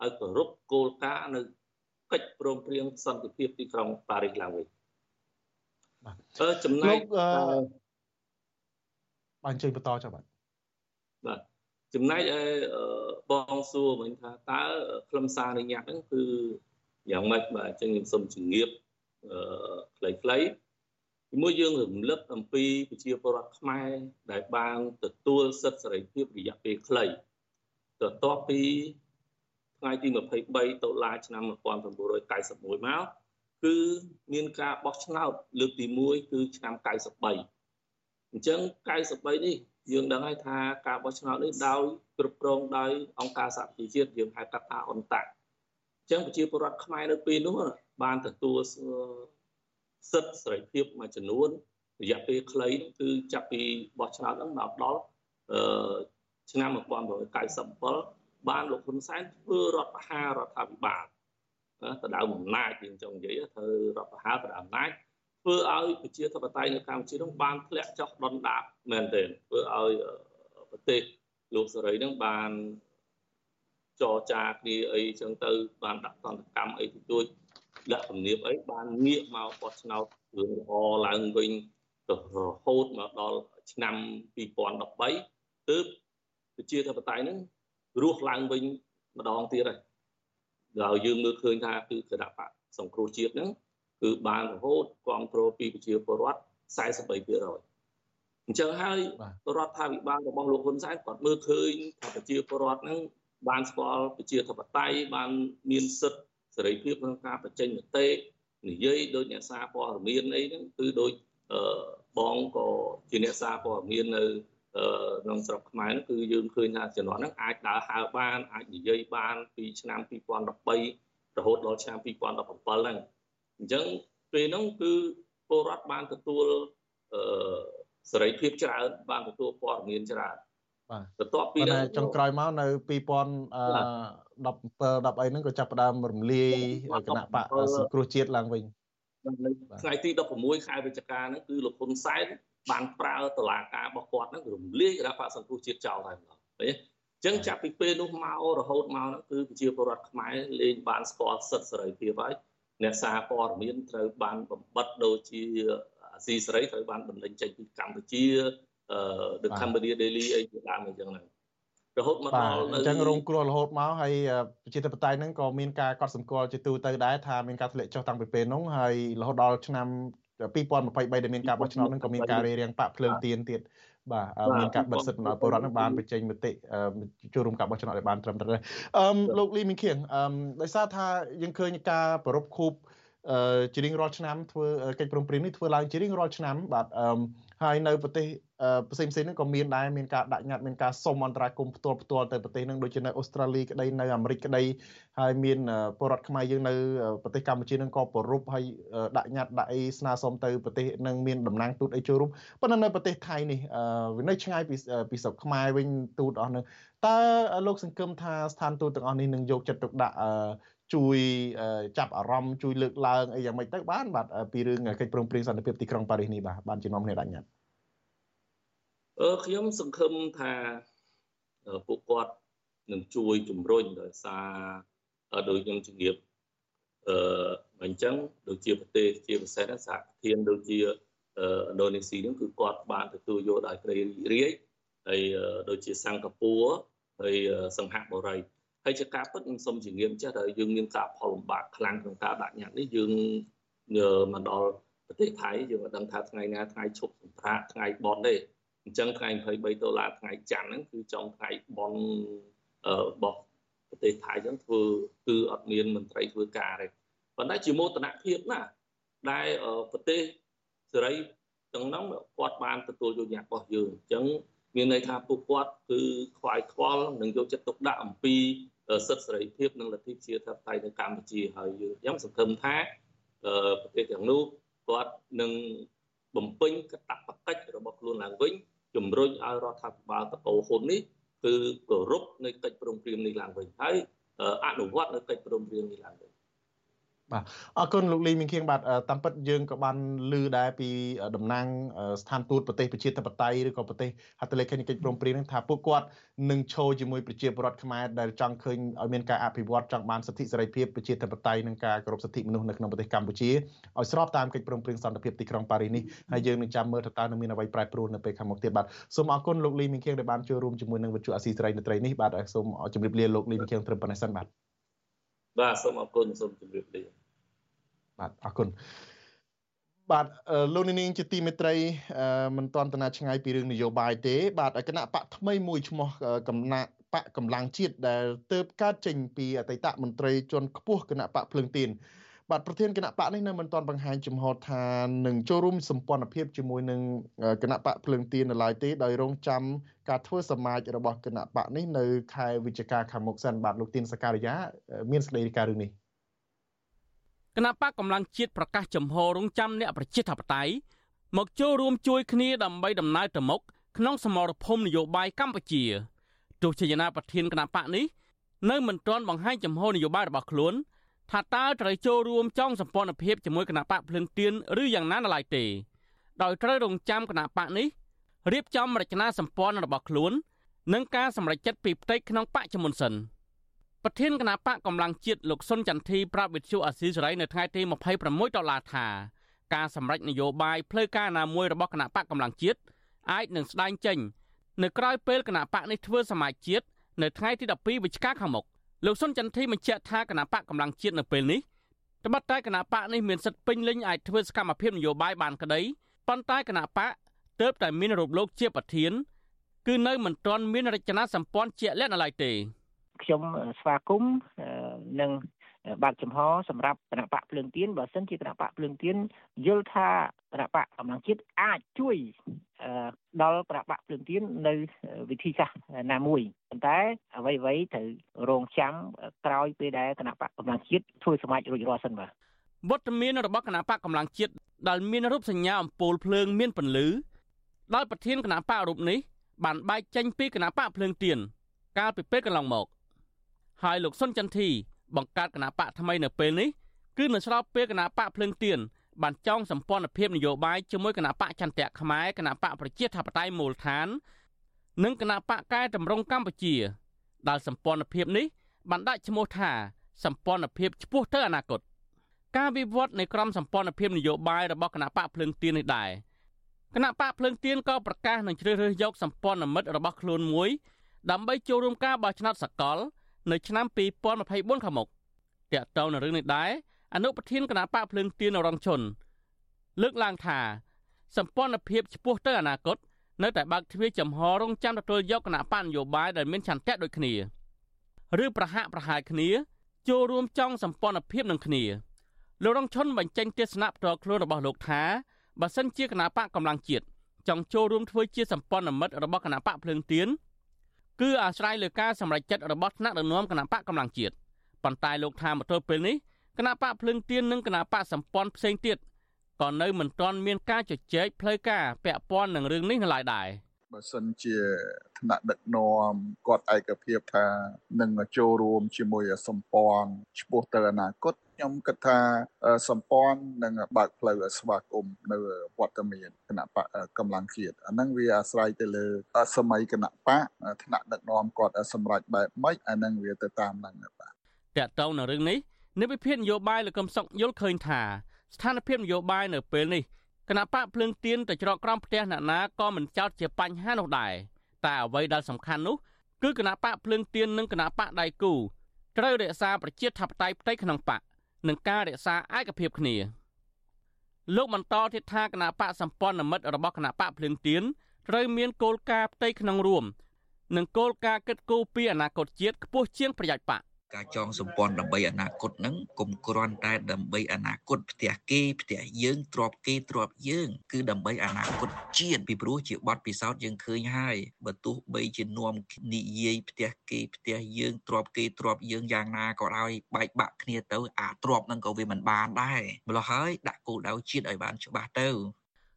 ហើយគោរពគោលការណ៍នៅកិច្ចព្រមព្រៀងសន្តិភាពទីក្រុងប៉ារីសឡើងវិញបាទចំណែកបានជួយបន្តចុះបាទបាទចំណែកឯបងសួរវិញថាតើខ្លឹមសារនៃញត្តិហ្នឹងគឺយ៉ាងម៉េចបាទអញ្ចឹងខ្ញុំសូមជម្រាបអឺខ្លីៗជា មួយយើងរំលឹកអំពីប្រជាពលរដ្ឋខ្មែរដែលបានទទួលសិទ្ធិសេរីភាពរយៈពេលខ្លីទៅតបពីថ្ងៃទី23តុលាឆ្នាំ1991មកគឺមានការបោះឆ្នោតលើកទី1គឺឆ្នាំ93អញ្ចឹង93នេះយើងដឹងហើយថាការបោះឆ្នោតនេះដោយគ្រប់គ្រងដោយអង្គការសហប្រជាជាតិយើងហៅកាត់ថាអន្តៈអញ្ចឹងប្រជាពលរដ្ឋខ្មែរនៅពេលនោះបានទទួល សិទ្ធិសេរីភាពមួយចំនួនរយៈពេលខ្លីគឺចាប់ពីបោះឆ្នោតហ្នឹងមកដល់អឺឆ្នាំ1997បានលោកហ៊ុនសែនធ្វើរដ្ឋប្រហាររដ្ឋាភិបាលទៅដើមអំណាចយើងចង់និយាយធ្វើរដ្ឋប្រហារទៅដើមអំណាចធ្វើឲ្យប្រជាធិបតេយ្យនៅកម្ពុជានឹងបានធ្លាក់ចុះដុនដាបមែនទែនធ្វើឲ្យប្រទេសលោកសេរីនឹងបានចរចាគ្នាអីចឹងទៅបានដាក់សន្តិកម្មអីទៅទួច លក្ខទំនៀមអីបានងាកមកបោះឆ្នោតរឿងល្អឡើងវិញទៅរហូតមកដល់ឆ្នាំ2013ទើបប្រជាធិបតេយ្យហ្នឹងរស់ឡើងវិញម្ដងទៀតហើយដល់យើងមើលឃើញថាគឺគណៈបកសង្គ្រោះជាតិហ្នឹងគឺបានរហូតគ្រប់គ្រងពីប្រជាពលរដ្ឋ43%អញ្ចឹងហើយរដ្ឋាភិបាលរបស់លោកហ៊ុនសែនគាត់មើលឃើញថាប្រជាពលរដ្ឋហ្នឹងបានស្គាល់ប្រជាធិបតេយ្យបានមានសិទ្ធិ សេរីភាពក្នុងការបញ្ចេញមតិនិយាយដោយអ្នកសារព័ត៌មានអីហ្នឹងគឺដូចបងក៏ជាអ្នកសារព័ត៌មាននៅក្នុងស្រុកខ្មែរហ្នឹងគឺយើងឃើញថាជំនាន់ហ្នឹងអាចដើរហើរបានអាចនិយាយបានពីឆ្នាំ2013រហូតដល់ឆ្នាំ2017ហ្នឹងអញ្ចឹងពេលហ្នឹងគឺពលរដ្ឋបានទទួលអឺសេរីភាពច្រើនបានទទួលព័ត៌មានច្រើន បាទបន្ទាប់ពីហ្នឹងចុងក្រោយមកនៅ2017 10អីហ្នឹងក៏ចាប់ផ្ដើមរំលាយគណៈបកសង្គ្រោះជាតិឡើងវិញថ្ងៃទី16ខែវិច្ឆិកាហ្នឹងគឺលោកហ៊ុនសែនបានប្រើតឡាការរបស់គាត់ហ្នឹងរំលាយគណៈបកសង្គ្រោះជាតិចោលហើយម្ដងឃើញចឹងចាប់ពីពេលនោះមករហូតមកហ្នឹងគឺប្រជាពលរដ្ឋខ្មែរលេងបានស្គាល់សិទ្ធិសេរីភាពហើយអ្នកសារព័ត៌មានត្រូវបានបំបត្តិដូចជាអាស៊ីសេរីត្រូវបានបណ្ដេញចេញពីកម្ពុជាអឺ The Cambodia Daily អីជាដើមអញ្ចឹងហ្នឹងរហូតមកដល់អញ្ចឹងរងគ្រោះរហូតមកហើយប្រជាធិបតេយ្យហ្នឹងក៏មានការកត់សម្គាល់ជាទូទៅដែរថាមានការធ្លាក់ចុះតាំងពីពេលនោះហើយរហូតដល់ឆ្នាំ2023ដែលមានការបោះឆ្នោតហ្នឹងក៏មានការរារាំងបាក់ភ្លើងទៀនទៀតបាទមានការបិទសិទ្ធិពលរដ្ឋនឹងបានបញ្ចេញមតិចូលរួមការបោះឆ្នោតឲ្យបានត្រឹមត្រូវអឺលោកលីមីងខៀងអឺដោយសារថាយើងឃើញការប្រពខូប ជារៀងរាល់ឆ្នាំធ្វើកិច្ចព្រមព្រៀងនេះធ្វើឡើងជារៀងរាល់ឆ្នាំបាទអឺហើយនៅប្រទេសផ្សេងផ្សេងហ្នឹងក៏មានដែរមានការដាក់ញត្តិមានការសុំអន្តរាគមន៍ផ្ទាល់ផ្ទាល់ទៅប្រទេសហ្នឹងដូចជានៅអូស្ត្រាលីក្តីនៅអាមេរិកក្តីហើយមានពលរដ្ឋខ្មែរយើងនៅប្រទេសកម្ពុជាហ្នឹងក៏ប្ររពហើយដាក់ញត្តិដាក់អីស្នើសុំទៅប្រទេសហ្នឹងមានតំណាងទូតអីចូលរួមប៉ុន្តែនៅប្រទេសថៃនេះវានៅឆ្ងាយពីពីស្រុកខ្មែរវិញទូតអស់ហ្នឹងតើលោកសង្ឃឹមថាស្ថានទូតទាំងអស់នេះនឹងយកចិត្តទុកដាក់ជួយចាប់អារម្មណ៍ជួយលើកឡើងអីយ៉ាងម៉េចទៅបានបាទពីរឿងកិច្ចព្រមព្រៀងសន្តិភាពទីក្រុងប៉ារីសនេះបាទបានជំនុំគ្នាដាក់ញត្តិអឺខ្ញុំសង្ឃឹមថាពួកគាត់នឹងជួយជំរុញដោយសារដោយខ្ញុំជំរាបអឺអញ្ចឹងដូចជាប្រទេសជាពិសេសសហធានដូចជាឥណ្ឌូនេស៊ីនឹងគឺគាត់បានទទួលយកដោយក្រីរាយហើយដូចជាសិង្ហបុរីហើយសង្ហបុរី ហើយជាការពិតខ្ញុំសូមជំរាបចេះថាយើងមានការផលលំបាកខ្លាំងក្នុងការដាក់ញត្តិនេះយើងមកដល់ប្រទេសថៃយើងមិនដឹងថាថ្ងៃណាថ្ងៃឈប់សម្រាកថ្ងៃបន់ទេអញ្ចឹងថ្ងៃ23ដុល្លារថ្ងៃច័ន្ទហ្នឹងគឺចុងថ្ងៃបន់របស់ប្រទេសថៃហ្នឹងធ្វើគឺអត់មានមន្ត្រីធ្វើការទេប៉ុន្តែជាមោទនភាពណាដែលប្រទេសសេរីទាំងនោះគាត់បានទទួលយកញត្តិរបស់យើងអញ្ចឹងមានន័យថាពួកគាត់គឺខ្វាយខ្វល់និងយកចិត្តទុកដាក់អំពី សិទ្ធិសេរីភាពនិងលទ្ធិប្រជាធិបតេយ្យនៅកម្ពុជាហើយយើងខ្ញុំសង្ឃឹមថាប្រទេសទាំងនោះគាត់នឹងបំពេញកាតព្វកិច្ចរបស់ខ្លួនឡើងវិញជំរុញឲ្យរដ្ឋាភិបាលតកោហ៊ុននេះគឺគោរពនៅកិច្ចព្រមព្រៀងនេះឡើងវិញហើយអនុវត្តនៅកិច្ចព្រមព្រៀងនេះឡើងវិញ បាទអរគុណលោកលីមីងខៀងបាទតាមពិតយើងក៏បានឮដែរពីតំណាងស្ថានទូតប្រទេសប្រជាធិបតេយ្យឬក៏ប្រទេសហត្ថលេខីកិច្ចព្រមព្រៀងនឹងថាពួកគាត់នឹងឈរជាមួយប្រជាពលរដ្ឋខ្មែរដែលចង់ឃើញឲ្យមានការអភិវឌ្ឍចង់បានសិទ្ធិសេរីភាពប្រជាធិបតេយ្យនិងការគោរពសិទ្ធិមនុស្សនៅក្នុងប្រទេសកម្ពុជាឲ្យស្របតាមកិច្ចព្រមព្រៀងសន្តិភាពទីក្រុងប៉ារីសនេះហើយយើងនឹងចាំមើលថាតើនឹងមានអ្វីប្រែប្រួលនៅពេលខាងមុខទៀតបាទសូមអរគុណលោកលីមីងខៀងដែលបានចូលរួមជាមួយនឹងវិទ្យុអាស៊ីសេរីនៅត្រីនេះបាទសូមជម្រាបលាលោកលីមីងខៀងត្រឹមប៉ុណ្ណេះសិនបាទបាទសូមអរគុណសូមជម្រាបលា បាទអរគុណបាទលោកនាងជាទីមេត្រីមិនទាន់តណាឆ្ងាយពីរឿងនយោបាយទេ បាទគណៈបកថ្មីមួយឈ្មោះកំណាក់បកកម្លាំងជាតិដែលទៅកើតចេញពីអតីតមន្ត្រីជាន់ខ្ពស់គណៈបកភ្លឹងទៀនបាទប្រធានគណៈបកនេះនៅមិនទាន់បង្ហាញចំហថានឹងចូលរួមសម្ព័ន្ធភាពជាមួយនឹងគណៈបកភ្លឹងទៀននៅឡើយទេដោយរងចាំការធ្វើសមាជរបស់គណៈបកនេះនៅខែវិច្ឆិកាខាងមុខសិនបាទលោកទៀនសការីយ៉ាមានសេចក្តីរាយការណ៍រឿងនេះ គណៈបកកម្លាំងជាតិប្រកាសចំហរងចាំអ្នកប្រជាធិបតេយ្យមកចូលរួមជួយគ្នាដើម្បីដំណើរទៅមុខក្នុងសមរភូមិនយោបាយកម្ពុជាទោះជាយ៉ាងណាប្រធានគណៈបកនេះនៅមិនទាន់បង្ហាញចំហនយោបាយរបស់ខ្លួនថាតើត្រូវចូលរួមចងសម្ព័ន្ធភាពជាមួយគណៈបកភ្លឹងទៀនឬយ៉ាងណានៅឡើយទេដោយត្រូវរងចាំគណៈបកនេះរៀបចំរចនាសម្ព័ន្ធរបស់ខ្លួន និងការសម្រេចចិត្តពីផ្ទៃក្នុងបកជាមុនសិន។ ប្រធានគណៈបកកម្លាំងជាតិលោកសុនចន្ទធីប្រាប់វិទ្យុអាស៊ីសេរីនៅថ្ងៃទី26ដុល្លារថាការសម្រេចនយោបាយផ្លូវការណាមួយរបស់គណៈបកកម្លាំងជាតិអាចនឹងស្ដែងចេញ នៅក្រៅពេលគណៈបកនេះធ្វើសមាជជាតិនៅថ្ងៃទី12វិច្ឆិកាខាងមុខលោកសុនចន្ទធីបញ្ជាក់ថាគណៈបកកម្លាំងជាតិនៅពេលនេះត្បិតតែគណៈបកនេះមានសិទ្ធិពេញលេញអាចធ្វើសកម្មភាពនយោបាយបានក្តីប៉ុន្តែគណៈបកទើបតែមានរូបលោកជាប្រធាន គឺនៅមិនទាន់មានរចនាសម្ព័ន្ធជាក់លាក់នៅឡើយទេ ខ្ញុំស្វាគមន៍និងបើកចំហសម្រាប់គណៈបកភ្លើងទៀនបើសិនជាគណៈបកភ្លើងទៀនយល់ថាគណៈបកកម្លាំងជាតិអាចជួយដល់គណៈបកភ្លើងទៀននៅវិធីសាស្ត្រណាមួយប៉ុន្តែអ្វីអ្វីត្រូវរងចាំក្រោយពេលដែលគណៈបកកម្លាំងជាតិធ្វើសមាជរួចរាល់សិនបាទវត្តមានរបស់គណៈបកកម្លាំងជាតិដែលមានរូបសញ្ញាអំពូលភ្លើងមានពន្លឺដោយប្រធានគណៈបករូបនេះបានបែកចេញពីគណៈបកភ្លើងទៀនកាលពីពេលកន្លងមក ហើយលោកសុនចន្ទធីបង្កើតគណៈបកថ្មីនៅពេលនេះគឺនៅស្របពេលគណៈបកភ្លើងទៀនបានចងសម្ព័ន្ធភាពនយោបាយជាមួយគណៈបកចន្ទៈខ្មែរគណៈបកប្រជាធិបតេយ្យមូលដ្ឋាន និងគណៈបកកែតម្រង់កម្ពុជាដែលសម្ព័ន្ធភាពនេះបានដាក់ឈ្មោះថាសម្ព័ន្ធភាពឆ្ពោះទៅអនាគតការវិវត្តនៃក្រមសម្ព័ន្ធភាពនយោបាយរបស់គណៈបកភ្លើងទៀននេះដែរគណៈបកភ្លើងទៀនក៏ប្រកាសនឹងជ្រើសរើសយកសម្ព័ន្ធមិត្តរបស់ខ្លួនមួយដើម្បីចូលរួមការបោះឆ្នោតសកល នៅឆ្នាំ2024ខាងមុខតាក់ទងនឹងរឿងនេះដែរអនុប្រធានគណៈបកភ្លើងទៀនរងជនលើកឡើងថាសម្ព័ន្ធភាពឆ្ពោះទៅអនាគតនៅតែបើកទ្វារចំហរងចាំទទួលយកគណៈបកនយោបាយដែលមានឆន្ទៈដូចគ្នាឬប្រហាក់ប្រហែលគ្នាចូលរួមចង់សម្ព័ន្ធភាពនឹងគ្នាលោករងឈុនបញ្ចេញទស្សនៈផ្ទាល់ខ្លួនរបស់លោកថាបើសិនជាគណៈបកកម្លាំងជាតិចង់ចូលរួមធ្វើជាសម្ព័ន្ធមិត្តរបស់គណៈបកភ្លើងទៀន គឺអាស្រ័យលើការសម្រេចចិត្តរបស់ថ្នាក់ដឹកនាំគណៈបកកម្លាំងជាតិប៉ុន្តែលោកថាមកទល់ពេលនេះគណៈបកភ្លើងទៀននិងគណៈបកសម្ព័ន្ធផ្សេងទៀតក៏នៅមិនទាន់មានការជជែកផ្លូវការពាក់ព័ន្ធនឹងរឿងនេះនៅឡើយដែរបើសិនជាថ្នាក់ដឹកនាំគាត់ឯកភាពថានឹងចូលរួមជាមួយសម្ព័ន្ធឆ្ពោះទៅអនាគត ខ្ញុំគិតថាសម្ព័ន្ធនឹងបើកផ្លូវស្វាគមន៍នៅវត្តមានគណៈបកកម្លាំងជាតិអាហ្នឹងវាអាស្រ័យទៅលើសម័យគណៈបកថ្នាក់ដឹកនាំគាត់សម្រេចបែបម៉េចអាហ្នឹងវាទៅតាមហ្នឹងបាទតកតងនៅរឿងនេះនិវិភាននយោបាយលោកកឹមសុខយល់ឃើញថាស្ថានភាពនយោបាយនៅពេលនេះគណៈបកភ្លើងទៀនទៅច្រកក្រំផ្ទះអ្នកណាក៏មិនចោតជាបញ្ហានោះដែរតែអ្វីដែលសំខាន់នោះគឺគណៈបកភ្លើងទៀននិងគណៈបកដៃគូត្រូវរក្សាប្រជាធិបតេយ្យផ្ទៃក្នុងបក និងការរក្សាឯកភាពគ្នាលោកបន្តទៀតថាគណៈបកសម្ព័ន្ធមិត្តរបស់គណៈបកភ្លើងទៀនត្រូវមានគោលការណ៍ផ្ទៃក្នុងរួមនិងគោលការណ៍គិតគូរពីអនាគតជាតិខ្ពស់ជាងប្រយោជន៍បក ការចងសម្ព័ន្ធដើម្បីអនាគតហ្នឹងកុំគ្រាន់តែដើម្បីអនាគតផ្ទះគេផ្ទះយើងទ្របគេទ្របយើងគឺដើម្បីអនាគតជាតិពីព្រោះជាបទពិសោធន៍យើងឃើញហើយបើទោះបីជានាំនិយាយផ្ទះគេផ្ទះយើងទ្របគេទ្របយើងយ៉ាងណាក៏ដោយបែកបាក់គ្នាទៅអាទ្របហ្នឹងក៏វាមិនបានដែរម្ល៉េះហើយដាក់គោលដៅជាតិឲ្យបានច្បាស់ទៅ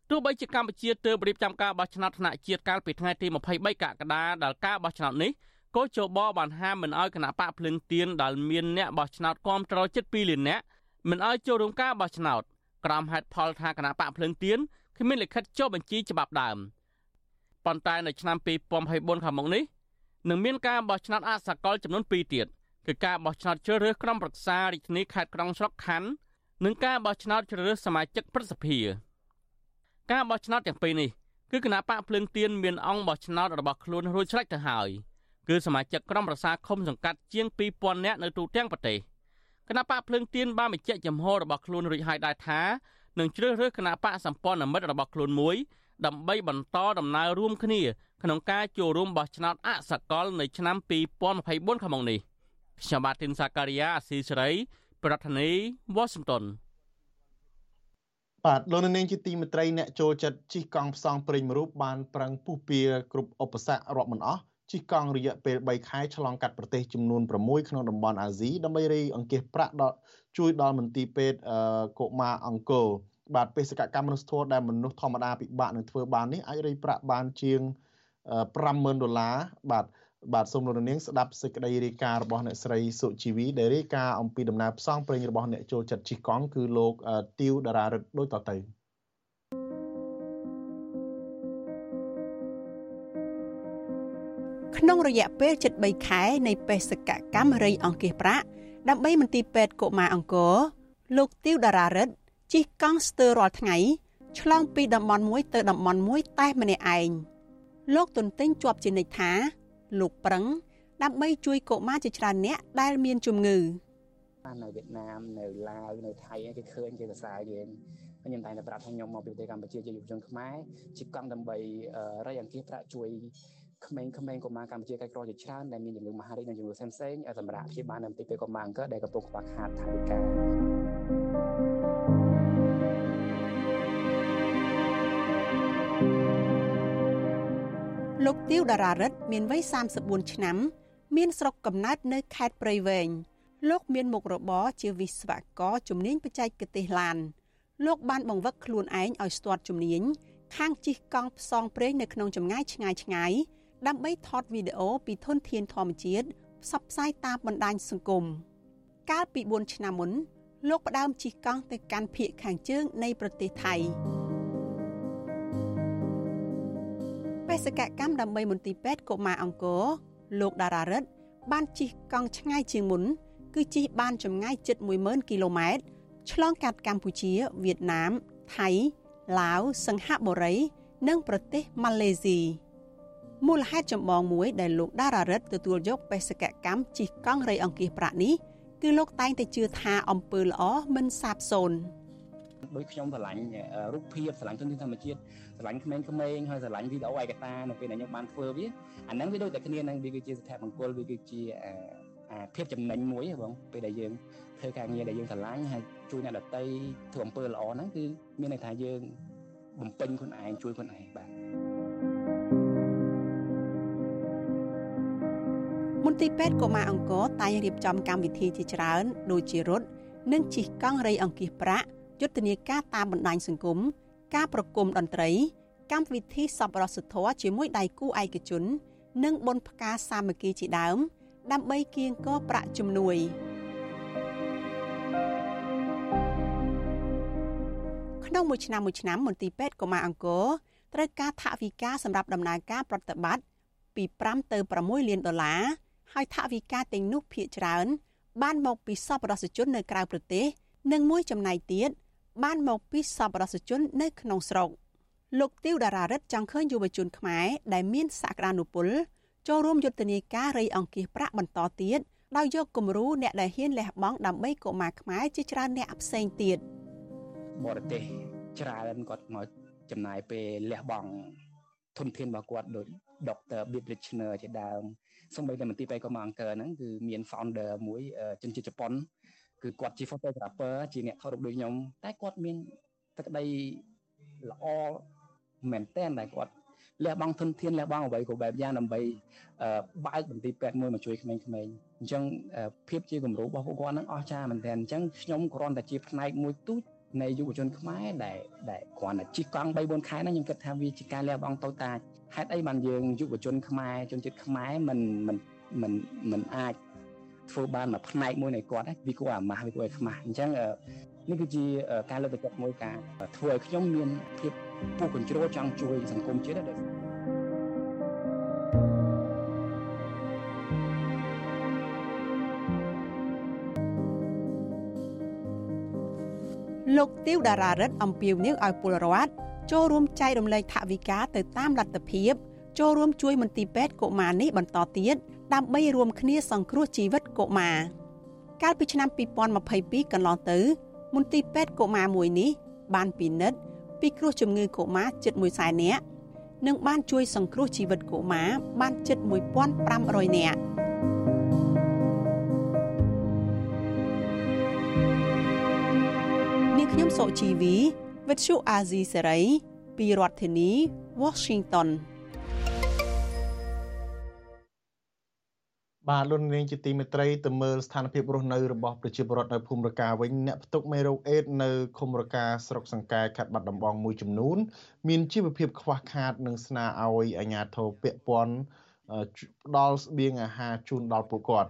ទោះបីជាកម្ពុជាទើបរៀបចំការបោះឆ្នោតថ្នាក់ជាតិកាលពីថ្ងៃទី23កក្កដាដល់ការបោះឆ្នោតនេះ កោជបបានហាមមិនអោយគណៈបកភ្លឹងទៀនដែលមានអ្នកបោះឆ្នោតគាំទ្រជិត2លាននាក់មិនអោយចូលរួមការបោះឆ្នោតក្រោមហេតុផលថាគណៈបកភ្លឹងទៀនគ្មានលិខិតចុះបញ្ជីច្បាប់ដើមប៉ុន្តែនៅឆ្នាំ2024ខាងមុខនេះនឹងមានការបោះឆ្នោតអសកលចំនួន2ទៀតគឺការបោះឆ្នោតជ្រើសរើសក្រុមប្រឹក្សារាជធានីខេត្តក្រុងស្រុកខណ្ឌនិងការបោះឆ្នោតជ្រើសរើសសមាជិកព្រឹទ្ធសភាការបោះឆ្នោតទាំងពីរនេះគឺគណៈបកភ្លើងទៀនមានអង្គបោះឆ្នោតរបស់ខ្លួនរួចស្រេចទៅហើយ។ គឺសមាជិកក្រុមប្រឹក្សាឃុំសង្កាត់ជាង2000នាក់នៅទូទាំងប្រទេសគណៈបកភ្លើងទៀនបានបញ្ជាក់ចំហរបស់ខ្លួនរួចហើយដែរថានឹងជ្រើសរើសគណៈបកសម្ព័ន្ធមិត្តរបស់ខ្លួនមួយដើម្បីបន្តដំណើររួមគ្នាក្នុងការចូលរួមបោះឆ្នោតអសកលនៅឆ្នាំ2024ខាងមុខនេះខ្ញុំបាទទីនសាការីយ៉ាអស៊ីសេរី ប្រធានាធិបតី Washington បាទលោកនាងជាទីមេត្រីអ្នកចូលចិត្តជិះកង់ផ្សងព្រេងមរូបបានប្រឹងពុះពៀគ្រប់ឧបសគ្គរាប់មិនអស់ ជិះកង់រយៈពេល3ខែឆ្លងកាត់ប្រទេសចំនួន6ក្នុងតំបន់អាស៊ីដើម្បីរៃអង្គាសប្រាក់ដល់ជួយដល់មន្ទីរពេទ្យកុមារអង្គរបាទបេសកកម្មមនុស្សធម៌ដែលមនុស្សធម្មតាពិបាកនឹងធ្វើបាននេះអាចរៃប្រាក់បានជាង50000ដុល្លារបាទបាទសូមលោកនាងស្ដាប់សេចក្តីរាយការណ៍របស់អ្នកស្រីសុជីវីដែលរាយការណ៍អំពីដំណើរផ្សងព្រេងរបស់អ្នកចូលចិត្តជិះកង់គឺលោកទីវតារារិទ្ធដូចតទៅ ក្នុងរយៈពេលជិត3ខែនៃបេសកកម្មរៃអង្គាសប្រាក់ដើម្បីមន្ទីរពេទ្យកុមារអង្គរលោកទីវតារារិទ្ធជិះកង់ស្ទើររាល់ថ្ងៃឆ្លងពីតំបន់មួយទៅតំបន់មួយតែម្នាក់ឯងលោកទុនទិញជាប់ជានិច្ចថា លោកប្រឹង ដើម្បីជួយកុមារជាច្រើនអ្នកដែលមានជំងឺនៅវៀតណាមនៅឡាវនៅថៃគេឃើញគេសរសើរយើងខ្ញុំតែងតែប្រាប់ថាខ្ញុំមកពីប្រទេសកម្ពុជាជាយុវជនខ្មែរជិះកង់ដើម្បីរៃអង្គាសប្រាក់ជួយ ក្មេងៗកុមារកម្ពុជាកិច្ចក្រជាច្រើនដែលមានជំងឺមហារីកនិងជំងឺផ្សេងៗសម្រាប់ព្យាបាលនៅមន្ទីរពេទ្យកុមារអង្គរដែលកំពុងខ្វះខាតថវិកាលោកទៀវតារារិទ្ធមានវ័យ34ឆ្នាំ មានស្រុកកំណើតនៅខេត្តព្រៃវែងលោកមានមុខរបរជាវិស្វករជំនាញបច្ចេកទេសឡាន លោកបានបង្វឹកខ្លួនឯងឲ្យស្ទាត់ជំនាញខាងជិះកង់ផ្សងព្រេងនៅក្នុងចម្ងាយឆ្ងាយឆ្ងាយ ដើម្បីថតវីដេអូពីធនធានធម្មជាតិផ្សព្វផ្សាយតាមបណ្ដាញសង្គមកាលពី4ឆ្នាំមុន លោកផ្ដើមជិះកង់ទៅកាន់ភៀកខាងជើងនៃប្រទេសថៃបេសកកម្មដើម្បីមន្ទីរពេទ្យកុមារអង្គរលោកតារារិទ្ធបានជិះកង់ឆ្ងាយជាងមុន គឺជិះបានចម្ងាយជិត10000គីឡូម៉ែត្រឆ្លងកាត់កម្ពុជាវៀតណាមថៃឡាវសិង្ហបុរី និងប្រទេសម៉ាឡេស៊ី មូលហេតុចម្បងមួយដែលលោកដារ៉ារិតទទួលយកបេសកកម្មជិះកង់រៃអង្គាសប្រាក់នេះគឺលោកតែងតែជឿថាអំពើល្អមិនសាបសូន្យដូចខ្ញុំស្រឡាញ់រូបភាពស្រឡាញ់ធនធានធម្មជាតិស្រឡាញ់ក្មេងៗហើយស្រឡាញ់វីដេអូឯកសារនៅពេលដែលខ្ញុំបានធ្វើវាអាហ្នឹងវាដូចតែគ្នានឹងវាគឺជាស្ថាបង្គលវាគឺជាអាភាពចំណេញមួយបងពេលដែលយើងធ្វើការងារដែលយើងស្រឡាញ់ហើយជួយអ្នកដទៃធ្វើអំពើល្អហ្នឹងគឺមានន័យថាយើងបំពេញខ្លួនឯងជួយខ្លួនឯងបាទ មន្ទីរពេទ្យកុមារអង្គរតែងរៀបចំកម្មវិធីជាច្រើនដូចជារត់និងជិះកង់រៃអង្គាសប្រាក់យុទ្ធនាការតាមបណ្ដាញសង្គមការប្រគំតន្ត្រី កម្មវិធីសប្បុរសធម៌ជាមួយដៃគូឯកជន និងបុណ្យផ្កាសាមគ្គីជាដើម ដើម្បីគៀងគរប្រាក់ជំនួយក្នុងមួយឆ្នាំមួយឆ្នាំមន្ទីរពេទ្យកុមារអង្គរត្រូវការថវិកាសម្រាប់ដំណើរការប្រតិបត្តិពី5ទៅ6លានដុល្លារ ហើយថវិកាទាំងនោះភាគច្រើន បានមកពីសប្បុរសជននៅក្រៅប្រទេសនិងមួយចំណែកទៀតបានមកពីសប្បុរសជននៅក្នុងស្រុកលោកទីវតារារិទ្ធចង់ឃើញយុវជនខ្មែរដែលមានសក្តានុពលចូលរួមយុទ្ធនាការរៃអង្គាសប្រាក់បន្តទៀតដោយយកគំរូអ្នកដែលហ៊ានលះបង់ដើម្បីកុមារខ្មែរជាច្រើនអ្នកផ្សេងទៀតបរទេសច្រើនគាត់មកចំណាយពេលលះបង់ធនធានរបស់គាត់ដូច Dr. Bib Richner ជាដើម សូម្បីតែមន្ទីរពេទ្យកុមារអង្គរហ្នឹងគឺមាន founder មួយជនជាតិជប៉ុនគឺគាត់ជា photographer ជាអ្នកថតរូបដូចខ្ញុំតែគាត់មានទឹកដីល្អមែនតើដែលគាត់លះបង់ធនធានលះបង់អ្វីក៏បែបយ៉ាងដើម្បីបើកមន្ទីរពេទ្យមួយមកជួយក្មេងៗអញ្ចឹងភាពជាគំរូរបស់ពួកគាត់ហ្នឹងអស្ចារ្យមែនតើអញ្ចឹងខ្ញុំគ្រាន់តែជាផ្នែកមួយទូចនៃយុវជនខ្មែរដែលដែលគ្រាន់តែជិះកង់3 4ខែហ្នឹងខ្ញុំគិតថាវាជាការលះបង់តូចតាច ហេតុអីបានយើងយុវជនខ្មែរជនជាតិខ្មែរមិនមិនមិនមិនអាចធ្វើបានមួយផ្នែកមួយនៃគាត់វាគួរអាម៉ាស់វាគួរឲ្យខ្មាស់អញ្ចឹងនេះគឺជាការលើកទឹកចិត្តមួយការធ្វើឲ្យខ្ញុំមានភាពពុះកញ្ជ្រោលចង់ជួយសង្គមជាតិដែរលោកទៀវតារារិទ្ធអំពាវនាវឲ្យពលរដ្ឋ ចូលរួមចែករំលែកថវិកាទៅតាមលទ្ធភាពចូលរួមជួយមន្ទីរពេទ្យកុមារនេះបន្តទៀតដើម្បីរួមគ្នាសង្គ្រោះជីវិតកុមារកាលពីឆ្នាំ2022កន្លងទៅ មន្ទីរពេទ្យកុមារមួយនេះ បានពិនិត្យពីគ្រោះជំងឺកុមារជិត1សែននាក់និងបានជួយសង្គ្រោះជីវិតកុមារបានជិត1500នាក់នាងខ្ញុំសុជីវី វិទ្យុអាស៊ីសេរីពីរដ្ឋធានី Washington បាទលោកនាងជាទីមេត្រីទៅមើលស្ថានភាពរស់នៅរបស់ប្រជាពលរដ្ឋនៅភូមិរកាវិញអ្នកផ្ទុកមេរោគអេដនៅឃុំរកាស្រុកសង្កែខេត្តបាត់ដំបងមួយចំនួន មានជីវភាពខ្វះខាតនិងស្នើឲ្យអាជ្ញាធរពាក់ព័ន្ធផ្ដល់ស្បៀងអាហារជូនដល់ពួកគាត់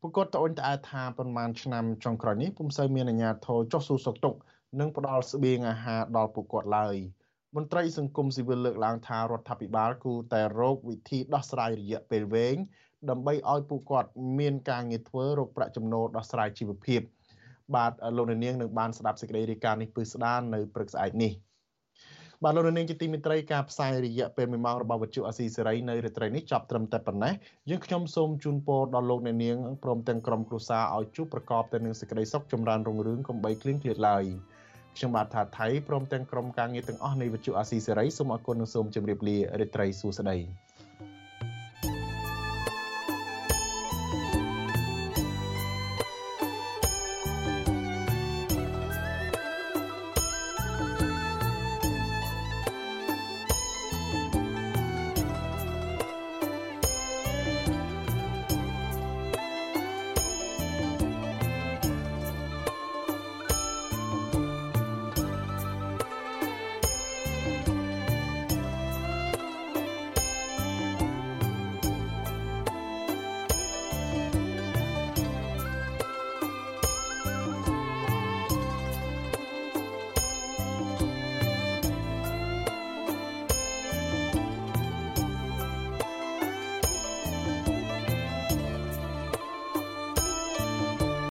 ពួកគាត់ត្អូញត្អែថាប្រហែលឆ្នាំចុងក្រោយនេះពុំសូវមានអាជ្ញាធរចុះសួរសុខទុក្ខ និងផ្ដល់ស្បៀងអាហារដល់ពួកគាត់ឡើយមន្ត្រីសង្គមស៊ីវិលលើកឡើងថារដ្ឋាភិបាលគូតែរោគវិធីដោះស្រាយរយៈពេលវែងដើម្បីឲ្យពួកគាត់មានការងារធ្វើរកប្រាក់ចំណូលដោះស្រាយជីវភាព បាទលោកនាងនឹងបានស្ដាប់សេចក្តីរាយការណ៍នេះពឹស្ដាននៅព្រឹកស្អែកនេះបាទលោកនាងជាទីមេត្រីការផ្សាយរយៈពេល1ម៉ោងរបស់វិទ្យុអស៊ីសេរីនៅរាត្រីនេះចប់ត្រឹមតែប៉ុណ្ណេះយើងខ្ញុំសូមជូនពរដល់លោកអ្នកនាងព្រមទាំងក្រុមគ្រួសារឲ្យជួបប្រកបទៅនឹងសេចក្តីសុខចម្រើនរុងរឿងកំបីគ្លៀងគ្លាតឡើយ ខ្ញុំបាទថាថៃព្រមទាំងក្រុមការងារទាំងអស់នៃវិទ្យុអាស៊ីសេរីសូមអរគុណនិងសូមជម្រាបលារាត្រីសួស្តី